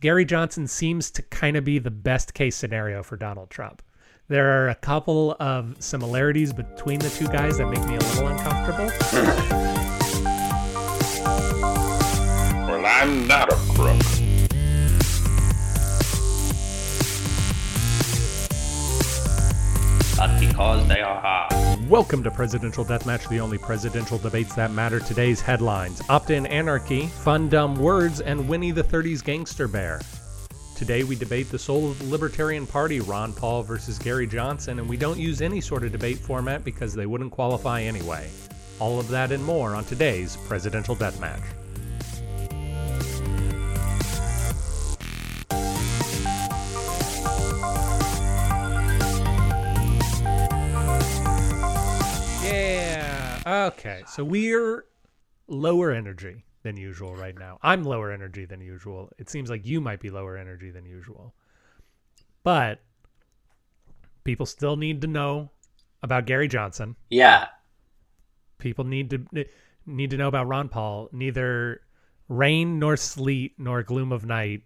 Gary Johnson seems to kind of be the best case scenario for Donald Trump. There are a couple of similarities between the two guys that make me a little uncomfortable. Well, I'm not a crook. But because they are hard. Welcome to Presidential Deathmatch, the only presidential debates that matter. Today's headlines Opt in Anarchy, Fun Dumb Words, and Winnie the 30s Gangster Bear. Today we debate the soul of the Libertarian Party, Ron Paul versus Gary Johnson, and we don't use any sort of debate format because they wouldn't qualify anyway. All of that and more on today's Presidential Deathmatch. Okay. So we're lower energy than usual right now. I'm lower energy than usual. It seems like you might be lower energy than usual. But people still need to know about Gary Johnson. Yeah. People need to need to know about Ron Paul. Neither rain nor sleet nor gloom of night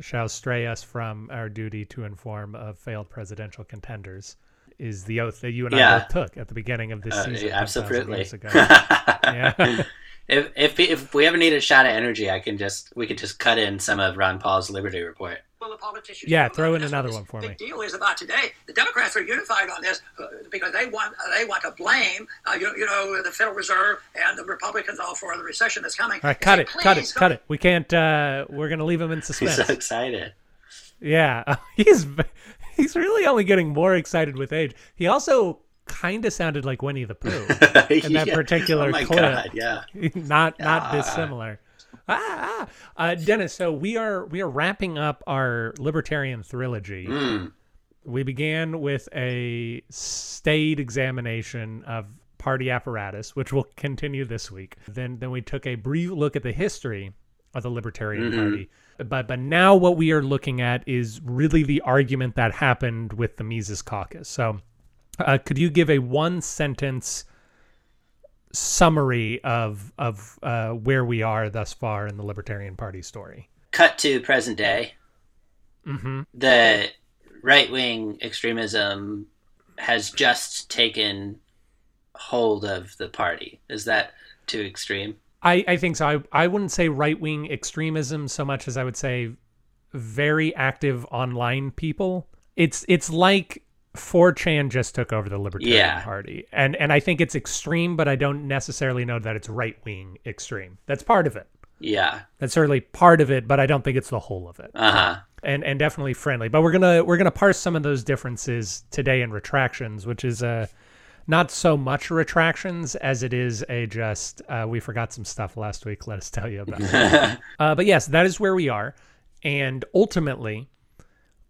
shall stray us from our duty to inform of failed presidential contenders. Is the oath that you and I both took at the beginning of this Uh, season? 10,000 absolutely. years ago. yeah. if, if if we ever need a shot of energy, I can just we could just cut in some of Ron Paul's Liberty Report. Well, the politicians. Yeah, throw in another one for this me. Big deal is about today. The Democrats are unified on this uh, because they want they want to blame uh, you, you know the Federal Reserve and the Republicans all for the recession that's coming. All right, cut it, cut it, "Please cut it. We can't. uh We're gonna leave him in suspense. He's suspense. so excited. Yeah, he's he's really only getting more excited with age. He also kind of sounded like Winnie the Pooh in that Yeah. particular oh my clip. God, yeah. not not Ah. dissimilar. Ah, ah. Uh, Dennis. So we are we are wrapping up our libertarian trilogy. Mm. We began with a state examination of party apparatus, which will continue this week. Then then we took a brief look at the history of the Libertarian Mhm. Party. But but now what we are looking at is really the argument that happened with the Mises Caucus. So uh, could you give a one sentence summary of of uh, where we are thus far in the Libertarian Party story? Cut to present day. Mm-hmm. The right wing extremism has just taken hold of the party. Is that too extreme? I, I think so. I, I wouldn't say right wing extremism so much as I would say very active online people. It's it's like 4chan just took over the Libertarian Yeah. Party. And and I think it's extreme, but I don't necessarily know that it's right wing extreme. That's part of it. Yeah. That's certainly part of it, but I don't think it's the whole of it. Uh huh. and and definitely friendly. But we're gonna we're gonna parse some of those differences today in retractions, which is uh, not so much retractions as it is a just uh, we forgot some stuff last week. Let us tell you about. it. uh, but yes, that is where we are, and ultimately.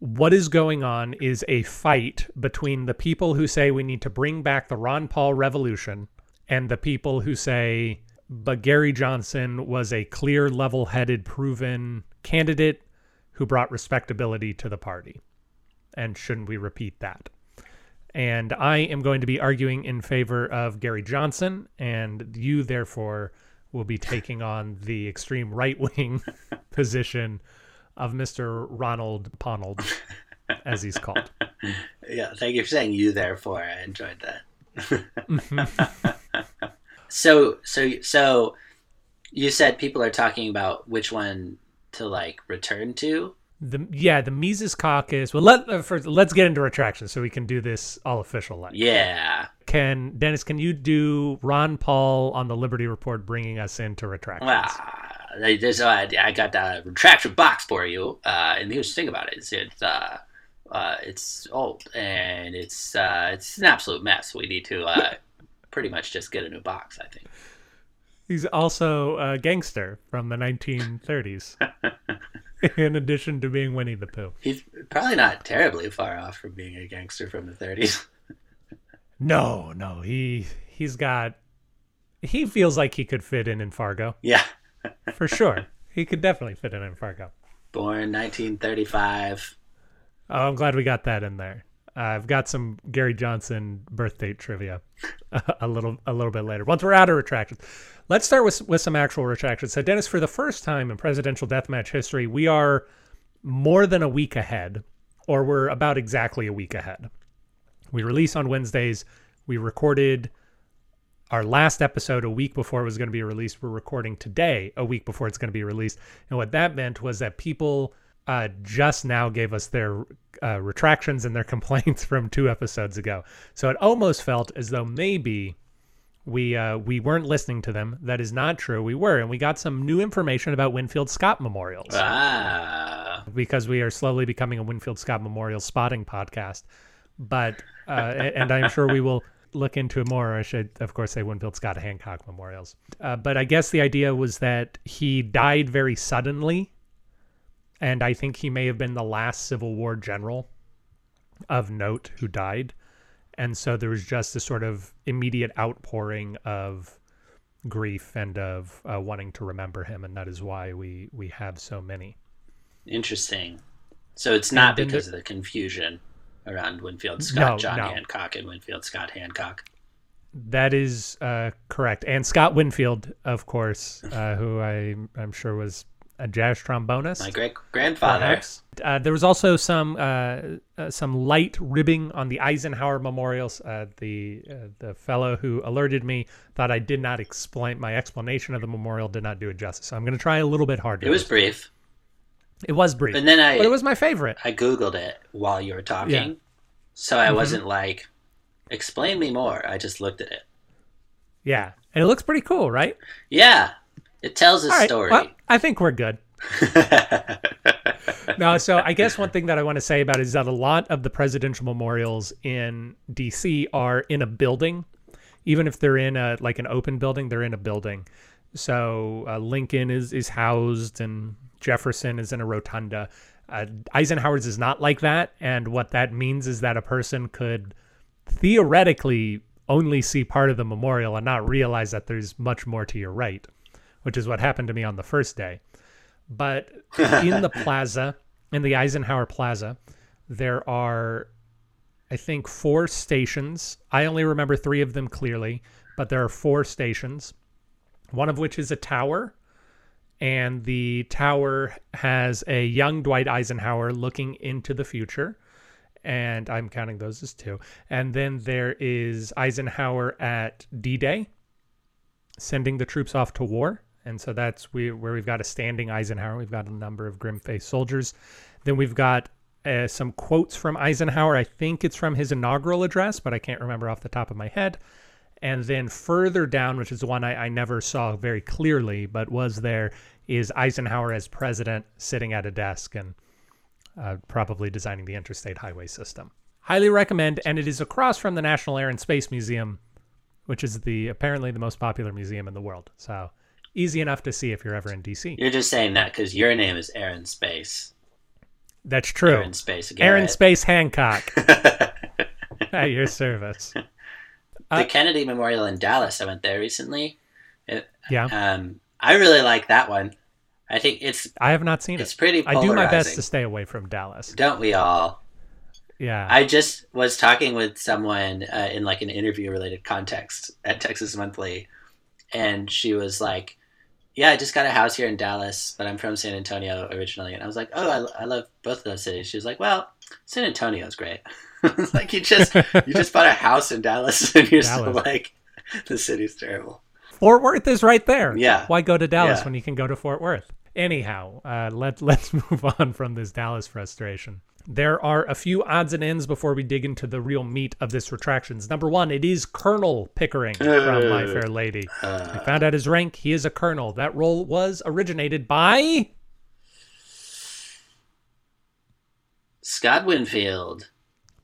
What is going on is a fight between the people who say we need to bring back the Ron Paul revolution and the people who say, but Gary Johnson was a clear, level headed, proven candidate who brought respectability to the party. And shouldn't we repeat that? And I am going to be arguing in favor of Gary Johnson, and you, therefore, will be taking on the extreme right wing position of Mr. Ronald Ponold, as he's called. Yeah, thank you for saying you therefore. I enjoyed that. so so so you said people are talking about which one to like return to? The yeah, the Mises Caucus. Well, let uh, first let's get into retractions so we can do this all official. Like, Yeah. can Dennis? Can you do Ron Paul on the Liberty Report, bringing us into retractions? Well, I- there's uh, I got a retraction box for you. Uh, and here's the thing about it: is it's uh, uh, it's old and it's uh, it's an absolute mess. We need to uh, pretty much just get a new box. I think. He's also a gangster from the 1930s. in addition to being Winnie the Pooh. He's probably not terribly far off from being a gangster from the 30s. No, no, he he's got. He feels like he could fit in in Fargo yeah. for sure. he could definitely fit in in Fargo. Born 1935. Oh, I'm glad we got that in there. Uh, I've got some Gary Johnson birth date trivia a little a little bit later. Once we're out of retractions, let's start with with some actual retractions. So, Dennis, for the first time in presidential deathmatch history, we are more than a week ahead, or we're about exactly a week ahead. We release on Wednesdays. We recorded our last episode a week before it was going to be released. We're recording today a week before it's going to be released. And what that meant was that people uh, just now gave us their uh, retractions and their complaints from two episodes ago. So it almost felt as though maybe we uh, we weren't listening to them. That is not true. We were, and we got some new information about Winfield Scott memorials Ah. because we are slowly becoming a Winfield Scott Memorial spotting podcast. But uh, and I'm sure we will look into it more. I should, of course, say Winfield Scott Hancock memorials. Uh, but I guess the idea was that he died very suddenly, and I think he may have been the last Civil War general of note who died, and so there was just this sort of immediate outpouring of grief and of uh, wanting to remember him, and that is why we we have so many. Interesting. So it's not then because there- of the confusion around Winfield Scott, No, John no. Hancock, and Winfield Scott Hancock. That is uh, correct. And Scott Winfield, of course, uh, who I I'm sure was a jazz trombonist. My great grandfather. Uh, there was also some uh, uh, some light ribbing on the Eisenhower memorials. Uh, the uh, the fellow who alerted me thought I did not explain my explanation of the memorial did not do it justice. So I'm going to try a little bit harder. It was brief, it was brief, and then I but it was my favorite. I googled it while you were talking, Yeah. so I wasn't like, "Explain me more." I just looked at it. Yeah, and it looks pretty cool, right? Yeah, it tells a right, story. well, I think we're good. no, so I guess one thing that I want to say about it is that a lot of the presidential memorials in DC are in a building. Even if they're in a like an open building, they're in a building. So uh, Lincoln is is housed, and Jefferson is in a rotunda. Uh, Eisenhower's is not like that, and what that means is that a person could theoretically only see part of the memorial and not realize that there's much more to your right, which is what happened to me on the first day. But in the plaza, in the Eisenhower Plaza, there are, I think, four stations. I only remember three of them clearly, but there are four stations, one of which is a tower. And the tower has a young Dwight Eisenhower looking into the future. And I'm counting those as two. And then there is Eisenhower at D Day, sending the troops off to war. And so that's we, where we've got a standing Eisenhower. We've got a number of grim faced soldiers. Then we've got uh, some quotes from Eisenhower. I think it's from his inaugural address, but I can't remember off the top of my head. And then further down, which is one I, I never saw very clearly, but was there, is Eisenhower as president sitting at a desk and uh, probably designing the interstate highway system. Highly recommend, and it is across from the National Air and Space Museum, which is the apparently the most popular museum in the world. So easy enough to see if you're ever in DC. You're just saying that because your name is Aaron Space. That's true. Aaron Space. Aaron Garrett. Space Hancock at your service. the Kennedy Memorial in Dallas. I went there recently. It, Yeah, um, I really like that one. I think it's I have not seen it's it. pretty. I do my best to stay away from Dallas. Don't we all? Yeah. I just was talking with someone uh, in like an interview related context at Texas Monthly, and she was like, "Yeah, I just got a house here in Dallas, but I'm from San Antonio originally." And I was like, "Oh, I, I love both of those cities." She was like, "Well, San Antonio's great." It's like you just you just bought a house in Dallas, and you're still like, "The city's terrible." Fort Worth is right there. Yeah. Why go to Dallas Yeah. when you can go to Fort Worth? Anyhow, uh, let let's move on from this Dallas frustration. There are a few odds and ends before we dig into the real meat of this retractions. Number one, it is Colonel Pickering from My Fair Lady. I found out his rank. He is a colonel. That role was originated by Scott Winfield.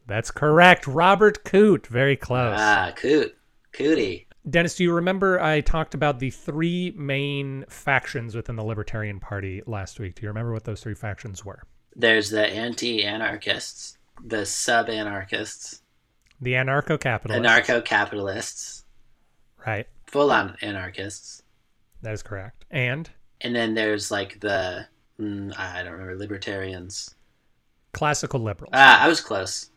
That's correct. Robert Coote. Very close. Ah, coot, cootie. Dennis, do you remember I talked about the three main factions within the Libertarian Party last week? Do you remember what those three factions were? There's the anti-anarchists, the sub-anarchists, The anarcho capitalists. anarcho-capitalists, Right. full-on anarchists, That is correct. And and then there's like the mm, I don't remember libertarians. classical liberals. Ah, I was close.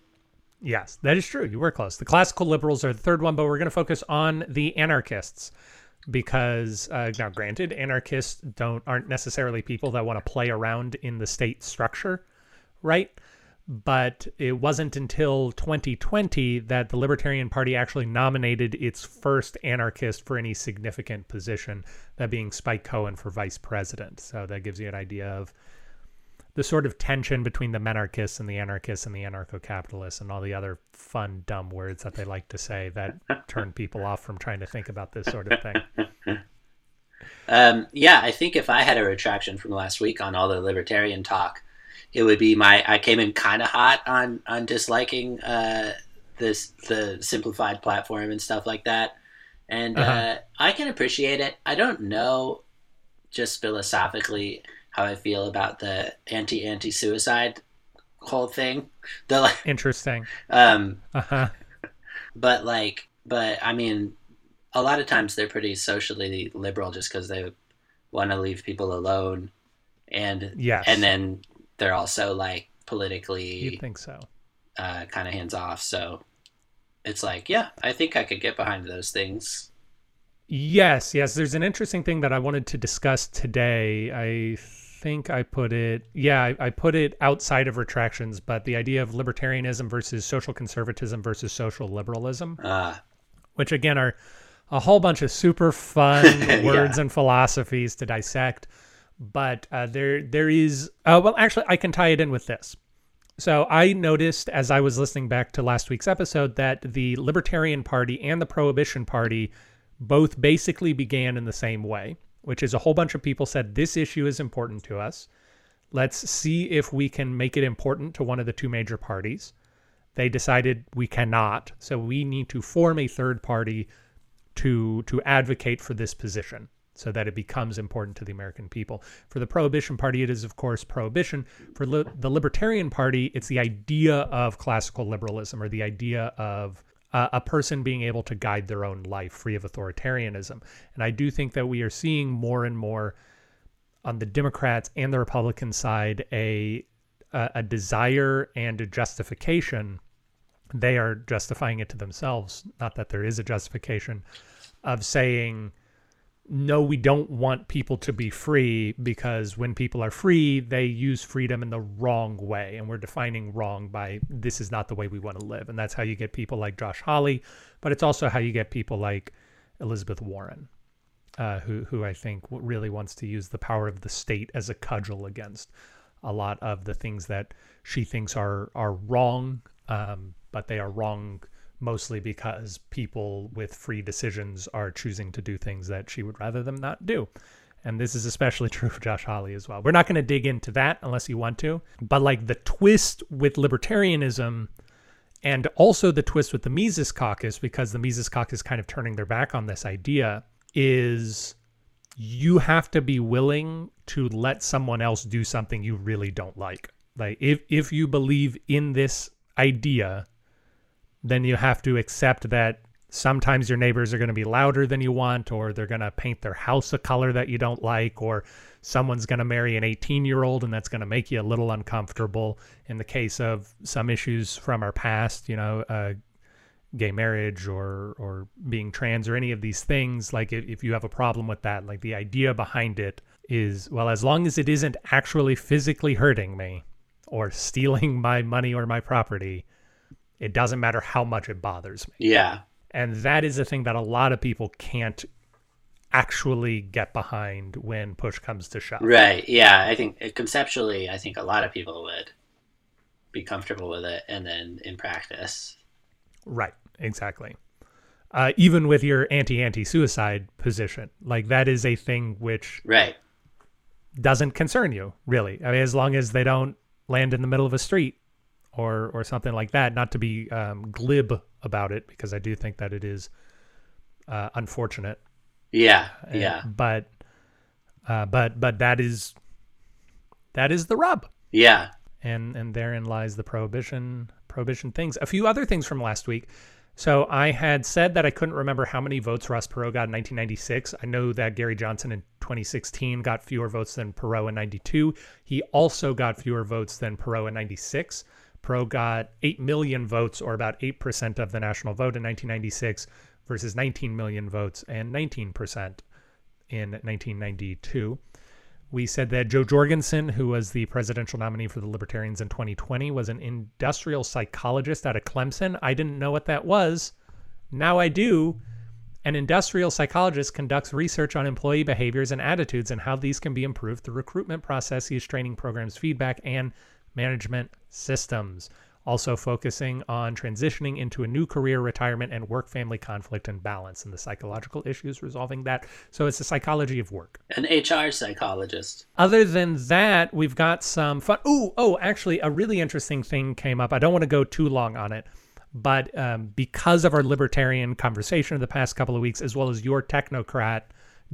yes, that is true. You were close. The classical liberals are the third one, but we're going to focus on the anarchists. Because uh, now granted anarchists don't aren't necessarily people that want to play around in the state structure right? But it wasn't until 2020 that the libertarian party actually nominated its first anarchist for any significant position that being spike cohen for vice president. So that gives you an idea of the sort of tension between the minarchists and the anarchists and the anarcho-capitalists and all the other fun dumb words that they like to say that turn people off from trying to think about this sort of thing Um, yeah, I think if I had a retraction from last week on all the libertarian talk, it would be my I came in kind of hot on on disliking uh, this the simplified platform and stuff like that, and uh Uh-huh. I can appreciate it. I don't know, just philosophically, how I feel about the anti anti suicide whole thing. The like, interesting um, uh-huh but like but i mean a lot of times they're pretty socially liberal just because they want to leave people alone and Yes. and then they're also like politically you'd think so uh, kind of hands off so it's like yeah i think i could get behind those things Yes, yes. There's an interesting thing that I wanted to discuss today. I think I put it, yeah, I, I put it outside of retractions, but the idea of libertarianism versus social conservatism versus social liberalism, uh, which again are a whole bunch of super fun words and philosophies to dissect. But uh, there, there is. Uh, well, actually, I can tie it in with this. So I noticed as I was listening back to last week's episode that the Libertarian Party and the Prohibition Party both basically began in the same way, which is a whole bunch of people said this issue is important to us. Let's see if we can make it important to one of the two major parties. They decided we cannot, so we need to form a third party to to advocate for this position so that it becomes important to the American people. For the Prohibition Party, it is, of course, prohibition. For li the Libertarian Party, it's the idea of classical liberalism or the idea of uh, a person being able to guide their own life free of authoritarianism. And I do think that we are seeing more and more on the Democrats and the Republican side a a, a desire and a justification. They are justifying it to themselves, not that there is a justification of saying no, we don't want people to be free because when people are free, they use freedom in the wrong way. And we're defining wrong by this is not the way we want to live. And that's how you get people like Josh Hawley, but it's also how you get people like Elizabeth Warren, uh, who, who I think really wants to use the power of the state as a cudgel against a lot of the things that she thinks are, are wrong, um, but they are wrong mostly because people with free decisions are choosing to do things that she would rather them not do. And this is especially true for Josh Hawley as well. We're not going to dig into that unless you want to. But like the twist with libertarianism and also the twist with the Mises Caucus, because the Mises Caucus is kind of turning their back on this idea, is you have to be willing to let someone else do something you really don't like. Like if if you believe in this idea, then you have to accept that sometimes your neighbors are going to be louder than you want or they're going to paint their house a color that you don't like or someone's going to marry an 18 year old and that's going to make you a little uncomfortable. In the case of some issues from our past you know uh, gay marriage or or being trans or any of these things like if, if you have a problem with that like the idea behind it is well as long as it isn't actually physically hurting me or stealing my money or my property it doesn't matter how much it bothers me. Yeah. And that is a thing that a lot of people can't actually get behind when push comes to shove. Right. Yeah. I think uh, conceptually i think a lot of people would be comfortable with it and then in practice. Right, exactly. Uh, even with your anti-anti-suicide position, like that is a thing which right. doesn't concern you really. I mean, as long as they don't land in the middle of a street or or something like that. Not to be um, glib about it, because I do think that it is uh, unfortunate. yeah Uh, yeah But uh, but but that is that is the rub. yeah and and therein lies the prohibition prohibition things. A few other things from last week. So I had said that I couldn't remember how many votes Ross Perot got in 1996. I know that Gary Johnson in 2016 got fewer votes than Perot in 92. He also got fewer votes than Perot in 96. Perot got 8 million votes, or about 8% of the national vote in 1996, versus 19 million votes and 19% in 1992. We said that Jo Jorgensen, who was the presidential nominee for the Libertarians in 2020, was an industrial psychologist out of Clemson. I didn't know what that was. Now I do. An industrial psychologist conducts research on employee behaviors and attitudes and how these can be improved through recruitment processes, training programs, feedback, and management systems also focusing on transitioning into a new career, retirement, and work family conflict and balance, and the psychological issues resolving that. So it's the psychology of work. An HR psychologist. Other than that, we've got some fun. Oh, oh, actually, a really interesting thing came up. I don't want to go too long on it, but um, because of our libertarian conversation of the past couple of weeks, as well as your technocrat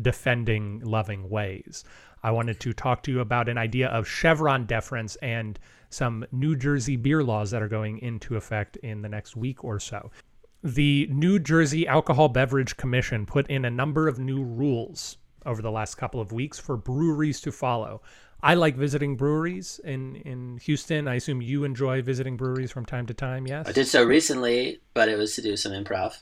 defending loving ways, I wanted to talk to you about an idea of Chevron deference and some New Jersey beer laws that are going into effect in the next week or so. The New Jersey Alcohol Beverage Commission put in a number of new rules over the last couple of weeks for breweries to follow. I like visiting breweries in in Houston. I assume you enjoy visiting breweries from time to time. Yes, I did so recently, but it was to do some improv.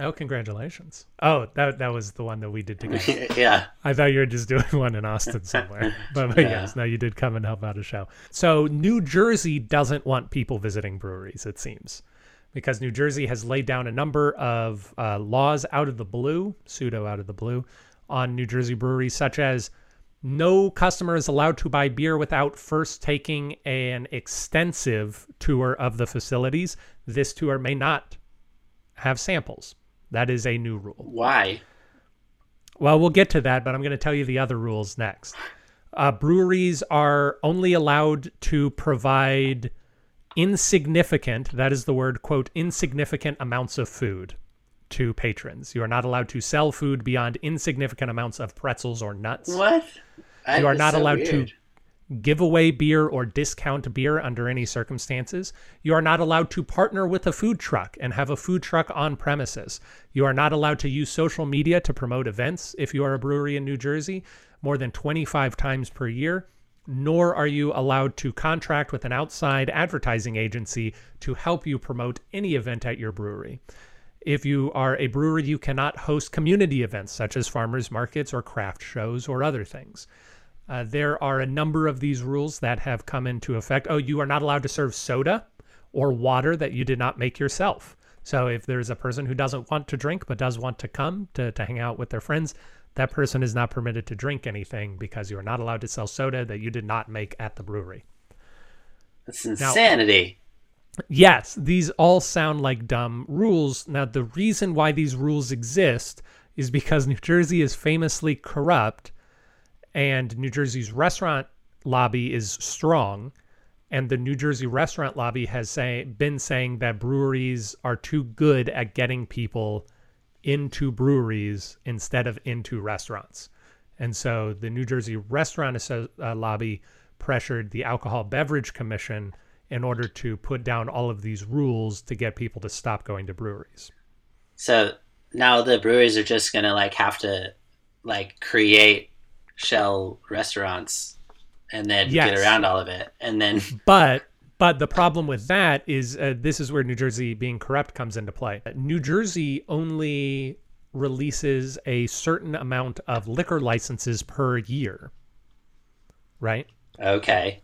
Oh, congratulations! Oh, that that was the one that we did together. yeah. I thought you were just doing one in Austin somewhere, but, but Yeah. yes, no, you did come and help out a show. So New Jersey doesn't want people visiting breweries, it seems, because New Jersey has laid down a number of uh, laws out of the blue, pseudo out of the blue, on New Jersey breweries, such as no customer is allowed to buy beer without first taking an extensive tour of the facilities. This tour may not have samples. That is a new rule. Why? Well, we'll get to that, but I'm going to tell you the other rules next. Uh, breweries are only allowed to provide insignificant, that is the word, quote, insignificant amounts of food to patrons. You are not allowed to sell food beyond insignificant amounts of pretzels or nuts. What? That You are not so allowed weird. to give away beer or discount beer under any circumstances. You are not allowed to partner with a food truck and have a food truck on premises. You are not allowed to use social media to promote events if you are a brewery in New Jersey more than 25 times per year. Nor are you allowed to contract with an outside advertising agency to help you promote any event at your brewery. If you are a brewery, you cannot host community events such as farmers markets or craft shows or other things. Uh, there are a number of these rules that have come into effect. Oh, you are not allowed to serve soda or water that you did not make yourself. So if there's a person who doesn't want to drink but does want to come to, to hang out with their friends, that person is not permitted to drink anything because you are not allowed to sell soda that you did not make at the brewery. That's insanity. Yes, these all sound like dumb rules. Now, the reason why these rules exist is because New Jersey is famously corrupt and New Jersey's restaurant lobby is strong. And the New Jersey restaurant lobby has say, been saying that breweries are too good at getting people into breweries instead of into restaurants. And so the New Jersey Restaurant uh, Lobby pressured the Alcohol Beverage Commission in order to put down all of these rules to get people to stop going to breweries. So now the breweries are just gonna like have to like create shell restaurants and then get around all of it, and then But but the problem with that is uh, this is where New Jersey being corrupt comes into play. New Jersey only releases a certain amount of liquor licenses per year. Right? okay,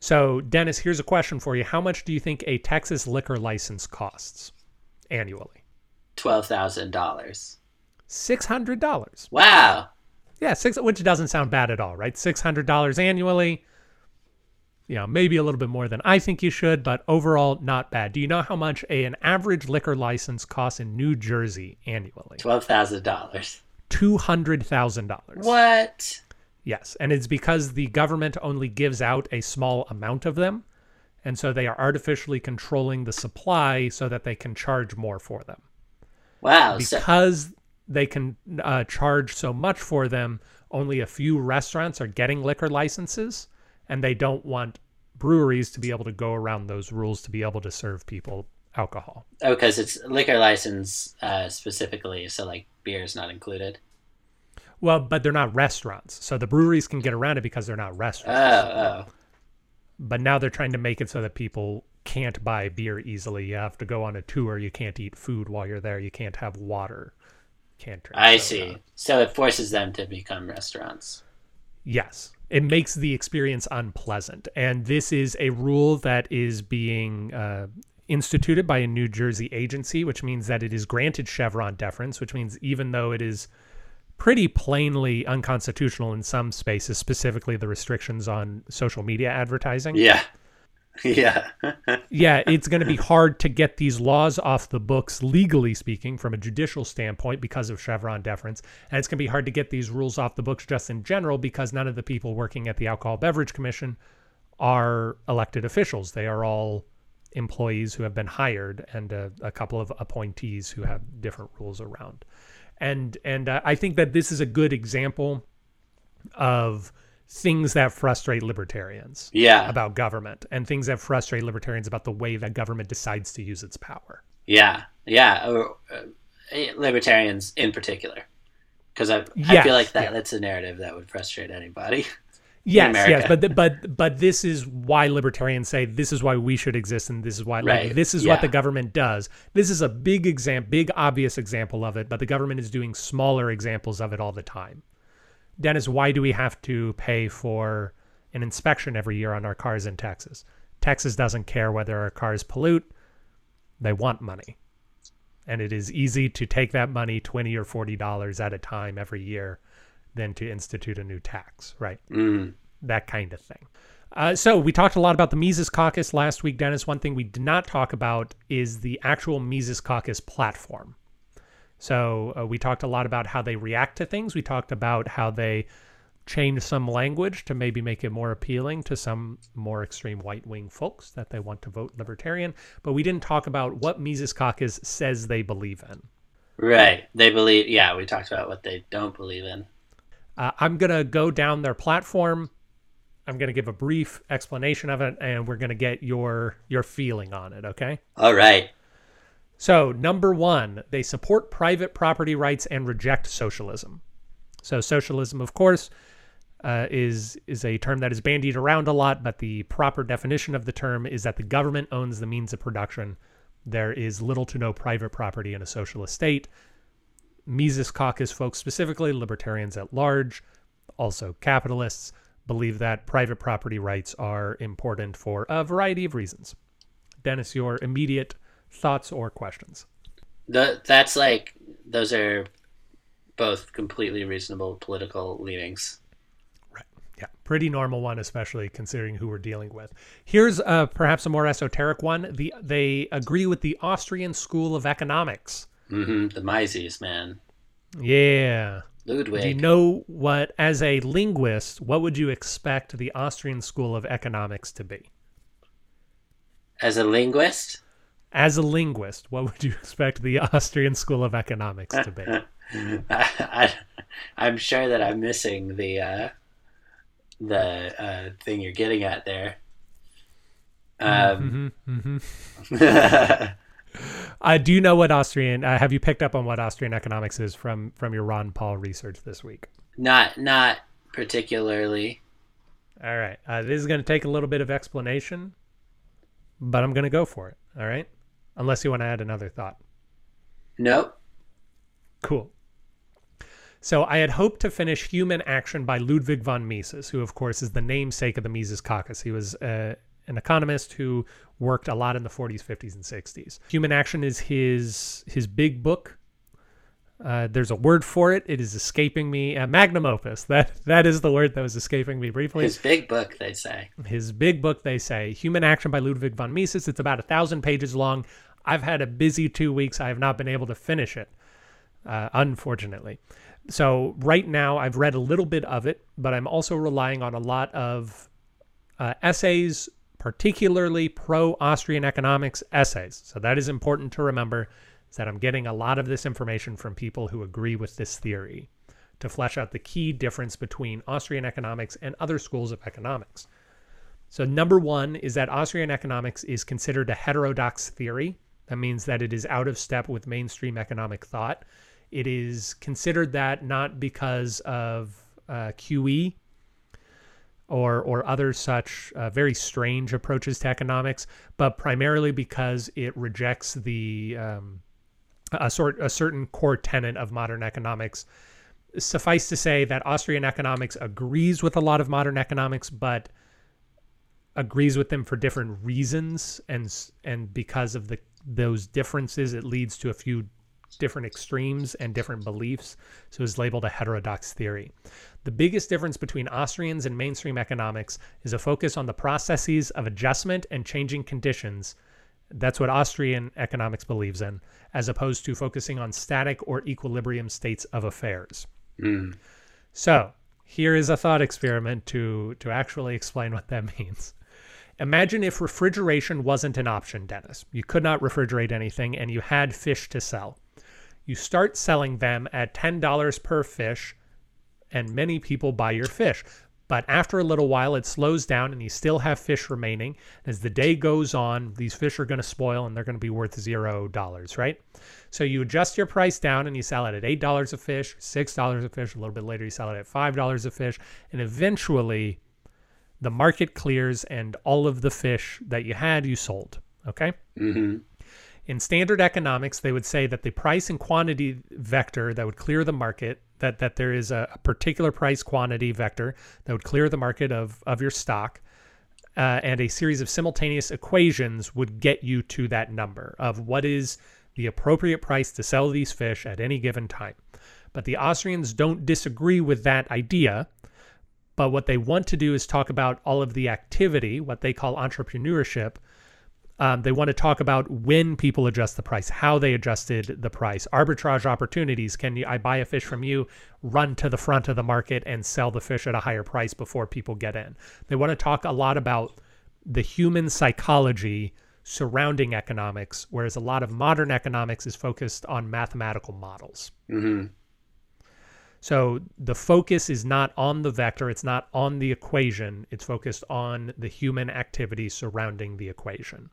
So, Dennis, here's a question for you. How much do you think a Texas liquor license costs annually? twelve thousand dollars. $600. Wow. Yeah, six, which doesn't sound bad at all, right? Six hundred dollars annually. You know, maybe a little bit more than I think you should, but overall, not bad. Do you know how much a, an average liquor license costs in New Jersey annually? Twelve thousand dollars. Two hundred thousand dollars. What? Yes, and it's because the government only gives out a small amount of them, and so they are artificially controlling the supply so that they can charge more for them. Wow. So, because they can uh, charge so much for them, only a few restaurants are getting liquor licenses, and they don't want breweries to be able to go around those rules to be able to serve people alcohol. oh, because it's liquor license uh, specifically, so like beer is not included. Well, but they're not restaurants, so the breweries can get around it because they're not Oh, restaurants. oh. But now they're trying to make it so that people can't buy beer easily. You have to go on a tour. You can't eat food while you're there. You can't have water. Can't. I see. So it forces them to become restaurants. Yes. It makes the experience unpleasant. And this is a rule that is being uh, instituted by a New Jersey agency, which means that it is granted Chevron deference, which means even though it is pretty plainly unconstitutional in some spaces, specifically the restrictions on social media advertising. Yeah. Yeah. yeah, it's going to be hard to get these laws off the books, legally speaking, from a judicial standpoint because of Chevron deference. And it's going to be hard to get these rules off the books just in general because none of the people working at the Alcohol Beverage Commission are elected officials. They are all employees who have been hired and a, a couple of appointees who have different rules around. And and uh, I think that this is a good example of things that frustrate libertarians Yeah. about government and things that frustrate libertarians about the way that government decides to use its power. Yeah. Yeah. Or, uh, libertarians in particular. Because I, I Yes, feel like that yeah. that's a narrative that would frustrate anybody. Yes, America. yes, but but but this is why libertarians say this is why we should exist and this is why like, this is what the government does. This is a big example, big obvious example of it, but the government is doing smaller examples of it all the time. Dennis, why do we have to pay for an inspection every year on our cars in Texas? Texas doesn't care whether our cars pollute. They want money. And it is easy to take that money, 20 or $40 at a time every year, than to institute a new tax, right? Mm. that kind of thing. Uh, so we talked a lot about the Mises Caucus last week, Dennis. One thing we did not talk about is the actual Mises Caucus platform. So uh, we talked a lot about how they react to things. We talked about how they change some language to maybe make it more appealing to some more extreme right wing folks that they want to vote libertarian. But we didn't talk about what Mises Caucus says they believe in. Right. They believe, yeah, we talked about what they don't believe in. Uh, I'm going to go down their platform. I'm going to give a brief explanation of it, and we're going to get your your feeling on it. Okay. All right. So number one, they support private property rights and reject socialism. So socialism, of course, uh, is is a term that is bandied around a lot, but the proper definition of the term is that the government owns the means of production. There is little to no private property in a socialist state. Mises Caucus folks, specifically libertarians at large, also capitalists, believe that private property rights are important for a variety of reasons. Dennis, your immediate thoughts or questions? The, that's like, those are both completely reasonable political leanings. Right. Yeah, pretty normal one, especially considering who we're dealing with. Here's uh, perhaps a more esoteric one. The they agree with the Austrian School of Economics. hmm The Mises, man. Yeah. Ludwig. Do you know what, as a linguist, what would you expect the Austrian School of Economics to be? As a linguist? As a linguist, what would you expect the Austrian School of Economics to be? I, am sure that I'm missing the uh, the uh, thing you're getting at there. Um, hmm Uh, do you know what Austrian? Uh, have you picked up on what Austrian economics is from from your Ron Paul research this week? not not particularly. All right. Uh, this is going to take a little bit of explanation, but I'm going to go for it. All right. Unless you want to add another thought. Nope. Cool. So I had hoped to finish Human Action by Ludwig von Mises, who, of course, is the namesake of the Mises Caucus. He was uh, an economist who worked a lot in the 40s, 50s, and 60s. Human Action is his his big book. Uh, there's a word for it. It is escaping me. Uh, magnum opus. That that is the word that was escaping me briefly. His big book, they say. his big book they say human action by ludwig von mises it's about a thousand pages long i've had a busy two weeks i have not been able to finish it uh, unfortunately so right now i've read a little bit of it but i'm also relying on a lot of uh, essays particularly pro-austrian economics essays so that is important to remember is that i'm getting a lot of this information from people who agree with this theory to flesh out the key difference between austrian economics and other schools of economics so number one is that Austrian economics is considered a heterodox theory. That means that it is out of step with mainstream economic thought. It is considered that not because of uh, QE, or or other such uh, very strange approaches to economics, but primarily because it rejects the um, a sort a certain core tenet of modern economics. Suffice to say that Austrian economics agrees with a lot of modern economics, but agrees with them for different reasons, and and because of the those differences, it leads to a few different extremes and different beliefs. So it's labeled a heterodox theory. The biggest difference between Austrians and mainstream economics is a focus on the processes of adjustment and changing conditions. That's what Austrian economics believes in, as opposed to focusing on static or equilibrium states of affairs. Mm. So here is a thought experiment to to actually explain what that means. Imagine if refrigeration wasn't an option, Dennis. You could not refrigerate anything and you had fish to sell. You start selling them at $10 per fish, and many people buy your fish. But after a little while, it slows down and you still have fish remaining. As the day goes on, these fish are going to spoil and they're going to be worth zero dollars, right? So you adjust your price down and you sell it at $8 a fish, $6 a fish. A little bit later, you sell it at $5 a fish. And eventually, the market clears and all of the fish that you had, you sold. Okay. hmm In standard economics, they would say that the price and quantity vector that would clear the market, that, that there is a, a particular price quantity vector that would clear the market of, of your stock, uh, and a series of simultaneous equations would get you to that number of what is the appropriate price to sell these fish at any given time. But the Austrians don't disagree with that idea. But what they want to do is talk about all of the activity, what they call entrepreneurship. Um, they want to talk about when people adjust the price, how they adjusted the price, arbitrage opportunities. Can you, I buy a fish from you, run to the front of the market and sell the fish at a higher price before people get in? They want to talk a lot about the human psychology surrounding economics, whereas a lot of modern economics is focused on mathematical models. hmm So the focus is not on the vector, it's not on the equation, it's focused on the human activity surrounding the equation.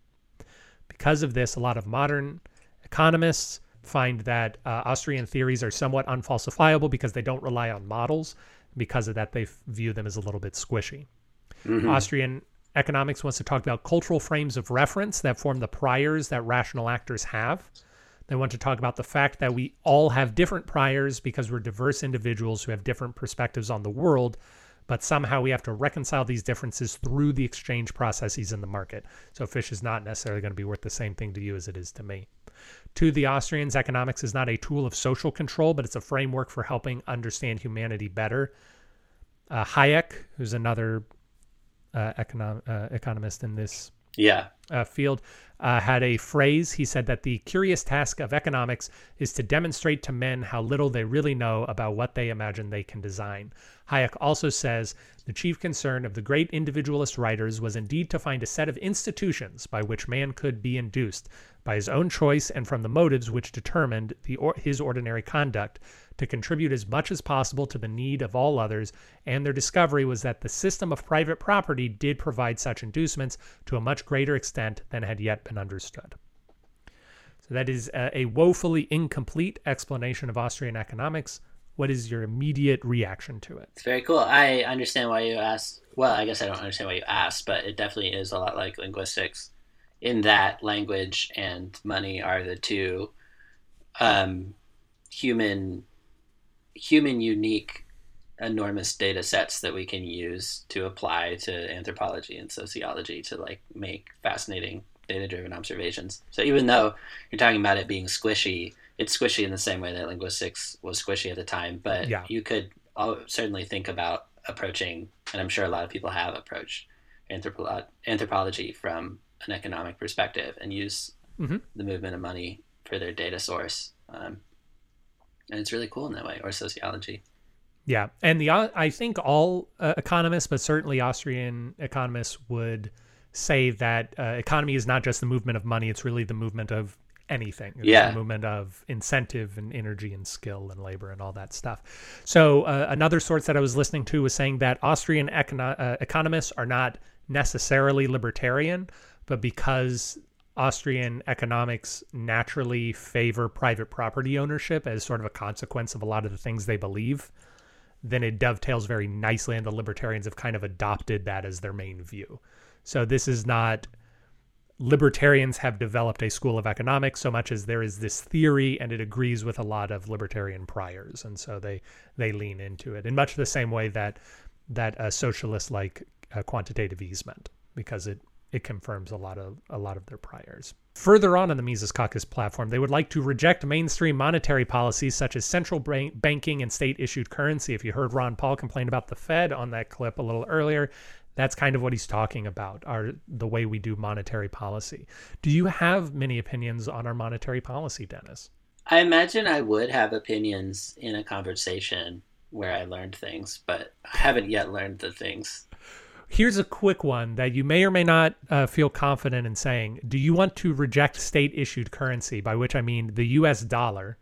Because of this, a lot of modern economists find that uh, Austrian theories are somewhat unfalsifiable because they don't rely on models. Because of that, they view them as a little bit squishy. Austrian economics wants to talk about cultural frames of reference that form the priors that rational actors have. They want to talk about the fact that we all have different priors because we're diverse individuals who have different perspectives on the world, but somehow we have to reconcile these differences through the exchange processes in the market. So fish is not necessarily going to be worth the same thing to you as it is to me. To the Austrians, economics is not a tool of social control, but it's a framework for helping understand humanity better. Uh, Hayek, who's another uh, econom uh, economist in this Yeah. uh, field uh, had a phrase. He said that the curious task of economics is to demonstrate to men how little they really know about what they imagine they can design. Hayek also says the chief concern of the great individualist writers was indeed to find a set of institutions by which man could be induced, by his own choice and from the motives which determined or his ordinary conduct, to contribute as much as possible to the need of all others, and their discovery was that the system of private property did provide such inducements to a much greater extent than had yet been understood. So that is a, a woefully incomplete explanation of Austrian economics. What is your immediate reaction to it? It's very cool. I understand why you asked. Well, I guess I don't understand why you asked, but it definitely is a lot like linguistics in that language and money are the two um, human human unique enormous data sets that we can use to apply to anthropology and sociology to like make fascinating data driven observations. So even though you're talking about it being squishy, it's squishy in the same way that linguistics was squishy at the time, but Yeah. you could certainly think about approaching, and I'm sure a lot of people have approached anthropo- anthropology from an economic perspective and use Mhm. the movement of money for their data source. Um, and it's really cool in that way, or sociology. Yeah, and the I think all uh, economists, but certainly Austrian economists, would say that uh, economy is not just the movement of money; it's really the movement of anything. It's Yeah. movement of incentive and energy and skill and labor and all that stuff. So uh, another source that I was listening to was saying that Austrian econo uh, economists are not necessarily libertarian, but because Austrian economics naturally favor private property ownership as sort of a consequence of a lot of the things they believe then it dovetails very nicely, and the libertarians have kind of adopted that as their main view. So this is not libertarians have developed a school of economics so much as there is this theory and it agrees with a lot of libertarian priors and so they they lean into it in much the same way that that a socialist like uh, quantitative easement because it it confirms a lot of a lot of their priors. Further on in the Mises Caucus platform, they would like to reject mainstream monetary policies such as central banking and state-issued currency. If you heard Ron Paul complain about the Fed on that clip a little earlier, that's kind of what he's talking about our the way we do monetary policy. Do you have many opinions on our monetary policy dennis? I imagine i would have opinions in a conversation where i learned things but i haven't yet learned the things. Here's a quick one that you may or may not uh, feel confident in saying. Do you want to reject state issued currency by which i mean the us dollar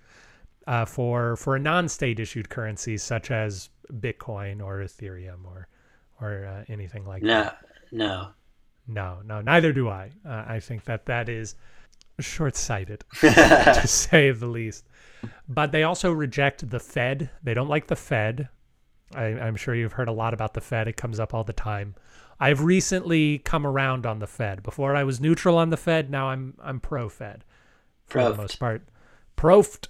uh, for for a non-state issued currency such as bitcoin or ethereum or or uh, anything like no, that. No, no, no, no. neither do I. Uh, I think that that is short-sighted, to say the least. But they also reject the Fed. They don't like the Fed. I, I'm sure you've heard a lot about the Fed. It comes up all the time. I've recently come around on the Fed. Before I was neutral on the Fed. Now I'm I'm pro Fed for the most part. Proft.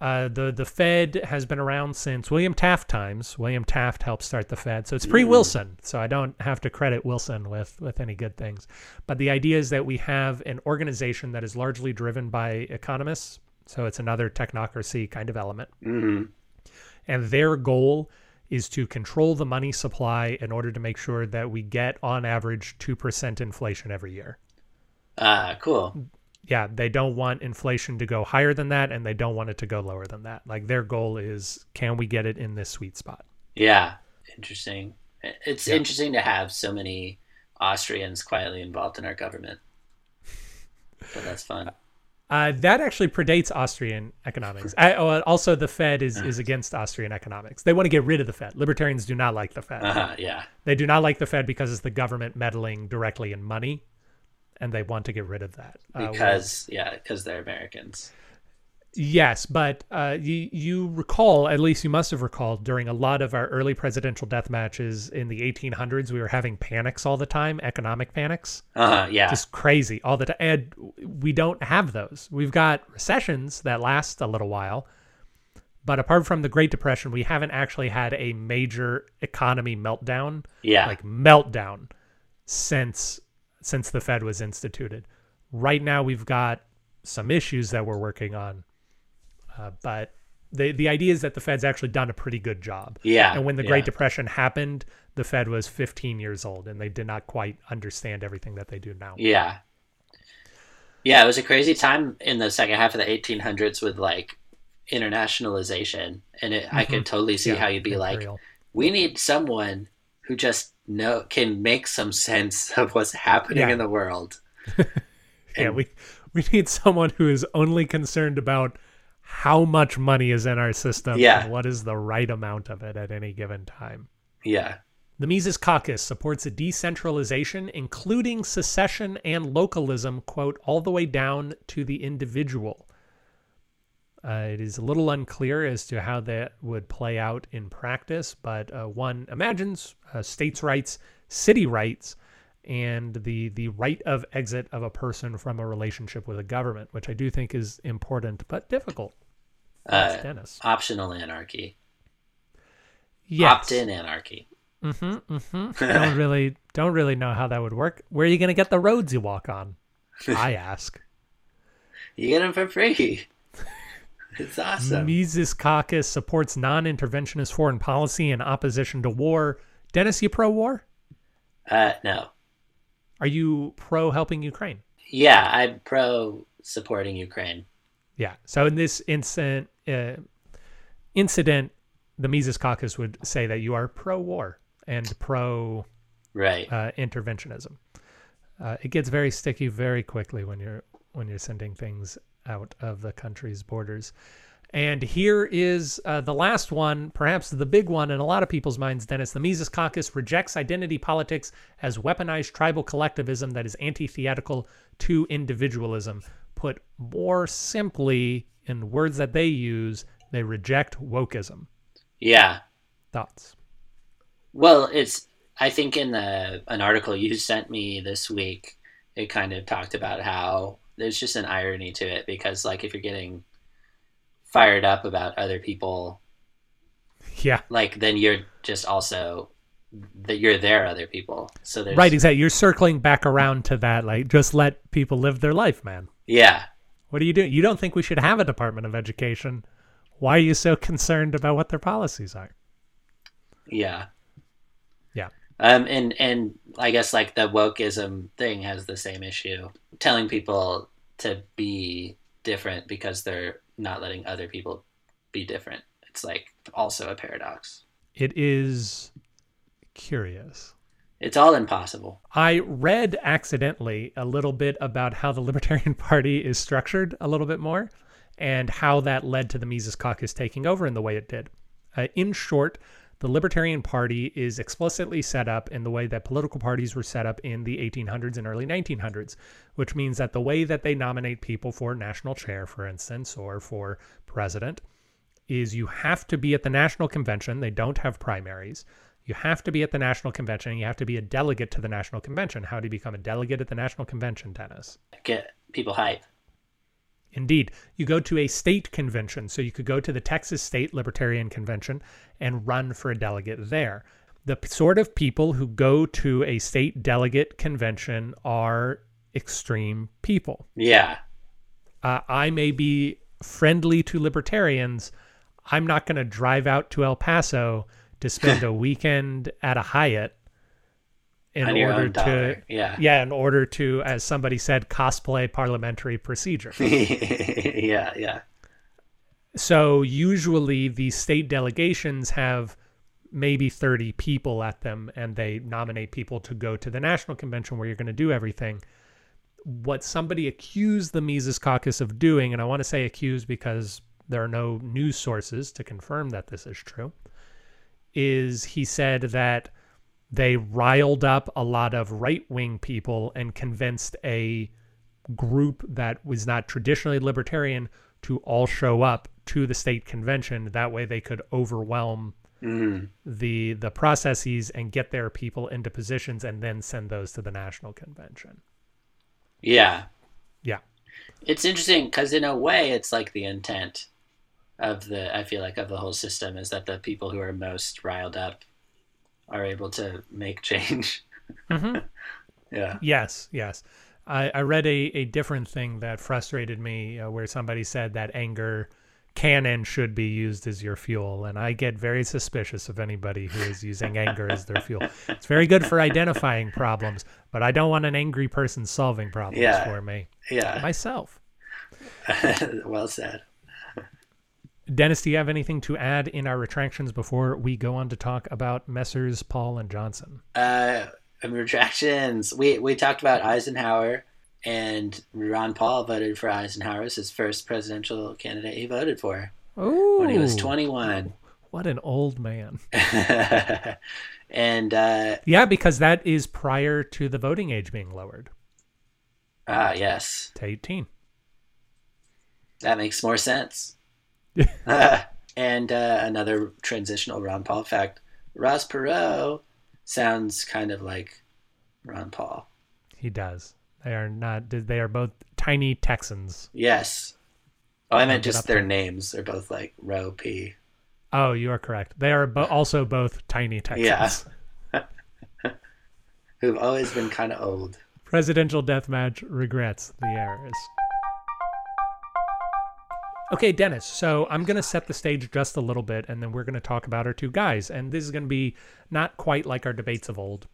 Uh, the the Fed has been around since William Taft times. William Taft helped start the Fed, so it's pre Wilson. So I don't have to credit Wilson with with any good things. But the idea is that we have an organization that is largely driven by economists. So it's another technocracy kind of element, mm -hmm. and their goal is to control the money supply in order to make sure that we get on average two percent inflation every year. Ah, uh, cool yeah, they don't want inflation to go higher than that, and they don't want it to go lower than that. Like their goal is, can we get it in this sweet spot? Yeah, interesting. It's yeah. interesting to have so many Austrians quietly involved in our government. But that's fun. Uh, that actually predates Austrian economics. I, oh, also, the Fed is is against Austrian economics. They want to get rid of the Fed. Libertarians do not like the Fed. Uh -huh, yeah, they do not like the Fed because it's the government meddling directly in money and they want to get rid of that uh, because yeah because they're americans. Yes but uh, you, you recall at least you must have recalled during a lot of our early presidential death matches in the 1800s we were having panics all the time economic panics. Uh yeah. Just crazy all the time and we don't have those. We've got recessions that last a little while but apart from the great depression we haven't actually had a major economy meltdown yeah. like meltdown since since the Fed was instituted. Right now, we've got some issues that we're working on, uh, but the the idea is that the Fed's actually done a pretty good job. Yeah. And when the yeah. Great Depression happened, the Fed was 15 years old, and they did not quite understand everything that they do now. Yeah. Yeah, it was a crazy time in the second half of the 1800s with like internationalization, and it, mm -hmm. I could mm-hmm. totally see yeah, how you'd be imperial. like, we need someone who just know can make some sense of what's happening yeah. in the world. yeah, we we need someone who is only concerned about how much money is in our system yeah. and what is the right amount of it at any given time. Yeah. The Mises Caucus supports a decentralization, including secession and localism, quote, all the way down to the individual. Uh, it is a little unclear as to how that would play out in practice, but uh, one imagines uh, states' rights, city rights, and the the right of exit of a person from a relationship with a government, which I do think is important but difficult. Uh, Dennis. Optional anarchy. Yes. Opt-in anarchy. Mm-hmm. Mm-hmm. don't really don't really know how that would work. Where are you going to get the roads you walk on? I ask. You get them for free. It's awesome. Mises Caucus supports non-interventionist foreign policy in opposition to war. Dennis, you pro-war? Uh, no. Are you pro helping Ukraine? Yeah, I'm pro supporting Ukraine. Yeah. So in this incident, uh, incident, the Mises Caucus would say that you are pro-war and pro right uh, interventionism. Uh, it gets very sticky very quickly when you're when you're sending things out of the country's borders. And here is uh, the last one, perhaps the big one in a lot of people's minds, Dennis. The Mises Caucus rejects identity politics as weaponized tribal collectivism that is antithetical to individualism. Put more simply, in words that they use, they reject wokeism. Yeah. Thoughts? Well, it's I think in the an article you sent me this week, it kind of talked about how there's just an irony to it because like if you're getting fired up about other people, Yeah. like then you're just also that you're their other people. So there's Right, exactly. You're circling back around to that. Like, just let people live their life, man. Yeah. What are you doing? You don't think we should have a Department of Education? Why are you so concerned about what their policies are? Yeah. Um, and and I guess like the wokeism thing has the same issue, telling people to be different because they're not letting other people be different. It's like also a paradox. It is curious. It's all impossible. I read accidentally a little bit about how the Libertarian Party is structured a little bit more and how that led to the Mises Caucus taking over in the way it did. Uh, in short, the Libertarian Party is explicitly set up in the way that political parties were set up in the 1800s and early 1900s, which means that the way that they nominate people for national chair, for instance, or for president, is you have to be at the national convention. They don't have primaries. You have to be at the national convention. You have to be a delegate to the national convention. How do you become a delegate at the national convention, Dennis? Get people hype. Indeed, you go to a state convention. So you could go to the Texas State Libertarian Convention and run for a delegate there. The sort of people who go to a state delegate convention are extreme people. Yeah. uh, I may be friendly to libertarians. I'm not going to drive out to El Paso to spend a weekend at a Hyatt in order to. Yeah. yeah, in order to, as somebody said, cosplay parliamentary procedure. yeah, yeah. so usually the state delegations have maybe 30 people at them and they nominate people to go to the national convention where you're going to do everything what somebody accused the mises caucus of doing and i want to say accused because there are no news sources to confirm that this is true is he said that they riled up a lot of right-wing people and convinced a group that was not traditionally libertarian to all show up to the state convention that way they could overwhelm Mm. the the processes and get their people into positions and then send those to the national convention Yeah. yeah It's interesting because in a way, it's like the intent of the. I feel like of the whole system is that the people who are most riled up are able to make change. Mhm. yeah. yes yes i i read a a different thing that frustrated me uh, where somebody said that anger can and should be used as your fuel and i get very suspicious of anybody who is using anger as their fuel it's very good for identifying problems but i don't want an angry person solving problems Yeah. for me Yeah. myself well said. Dennis do you have anything to add in our retractions before we go on to talk about messrs paul and johnson Uh, and retractions. We we talked about Eisenhower, and Ron Paul voted for Eisenhower as his first presidential candidate. He voted for oh when he was twenty one. what an old man and uh, yeah because that is prior to the voting age being lowered ah, yes, to 18 that makes more sense. and uh, another transitional Ron Paul fact: Ross Perot sounds kind of like Ron Paul. He does. They are not. They are both tiny Texans. Yes. Oh, I meant just their there. names. They're both like Ro P. Oh, you are correct. They are bo also both tiny Texans. Yeah. who've always been kind of old. Presidential deathmatch regrets the errors. Okay, Dennis. So I'm going to set the stage just a little bit, and then we're going to talk about our two guys. And this is going to be not quite like our debates of old,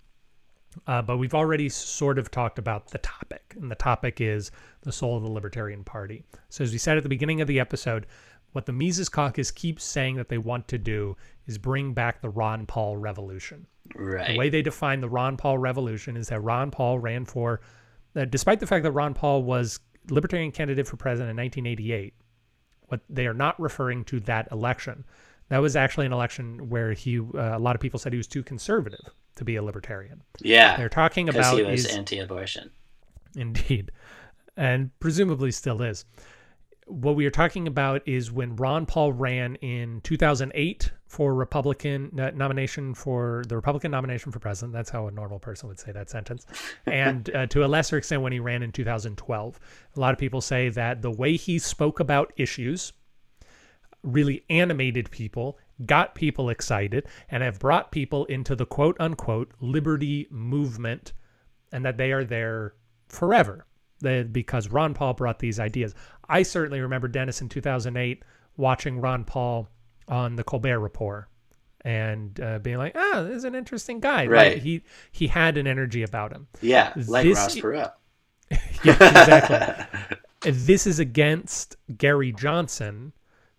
uh, but we've already sort of talked about the topic. And the topic is the soul of the Libertarian Party. So, as we said at the beginning of the episode, what the Mises Caucus keeps saying that they want to do is bring back the Ron Paul revolution. Right. The way they define the Ron Paul revolution is that Ron Paul ran for, uh, despite the fact that Ron Paul was Libertarian candidate for president in 1988, what they are not referring to that election. That was actually an election where he, uh, a lot of people said he was too conservative to be a libertarian. yeah. They're talking about he was anti-abortion. indeed, and presumably still is. What we are talking about is when Ron Paul ran in 2008 for Republican nomination for the Republican nomination for president. That's how a normal person would say that sentence. And uh, to a lesser extent, when he ran in 2012. A lot of people say that the way he spoke about issues really animated people, got people excited, and have brought people into the quote unquote liberty movement, and that they are there forever. That because Ron Paul brought these ideas. I certainly remember Dennis in 2008 watching Ron Paul on the Colbert Report and uh, being like, "Ah, this is an interesting guy." Right. He he had an energy about him. Yeah, like This- Ross Perot. Yeah, exactly. this is against Gary Johnson,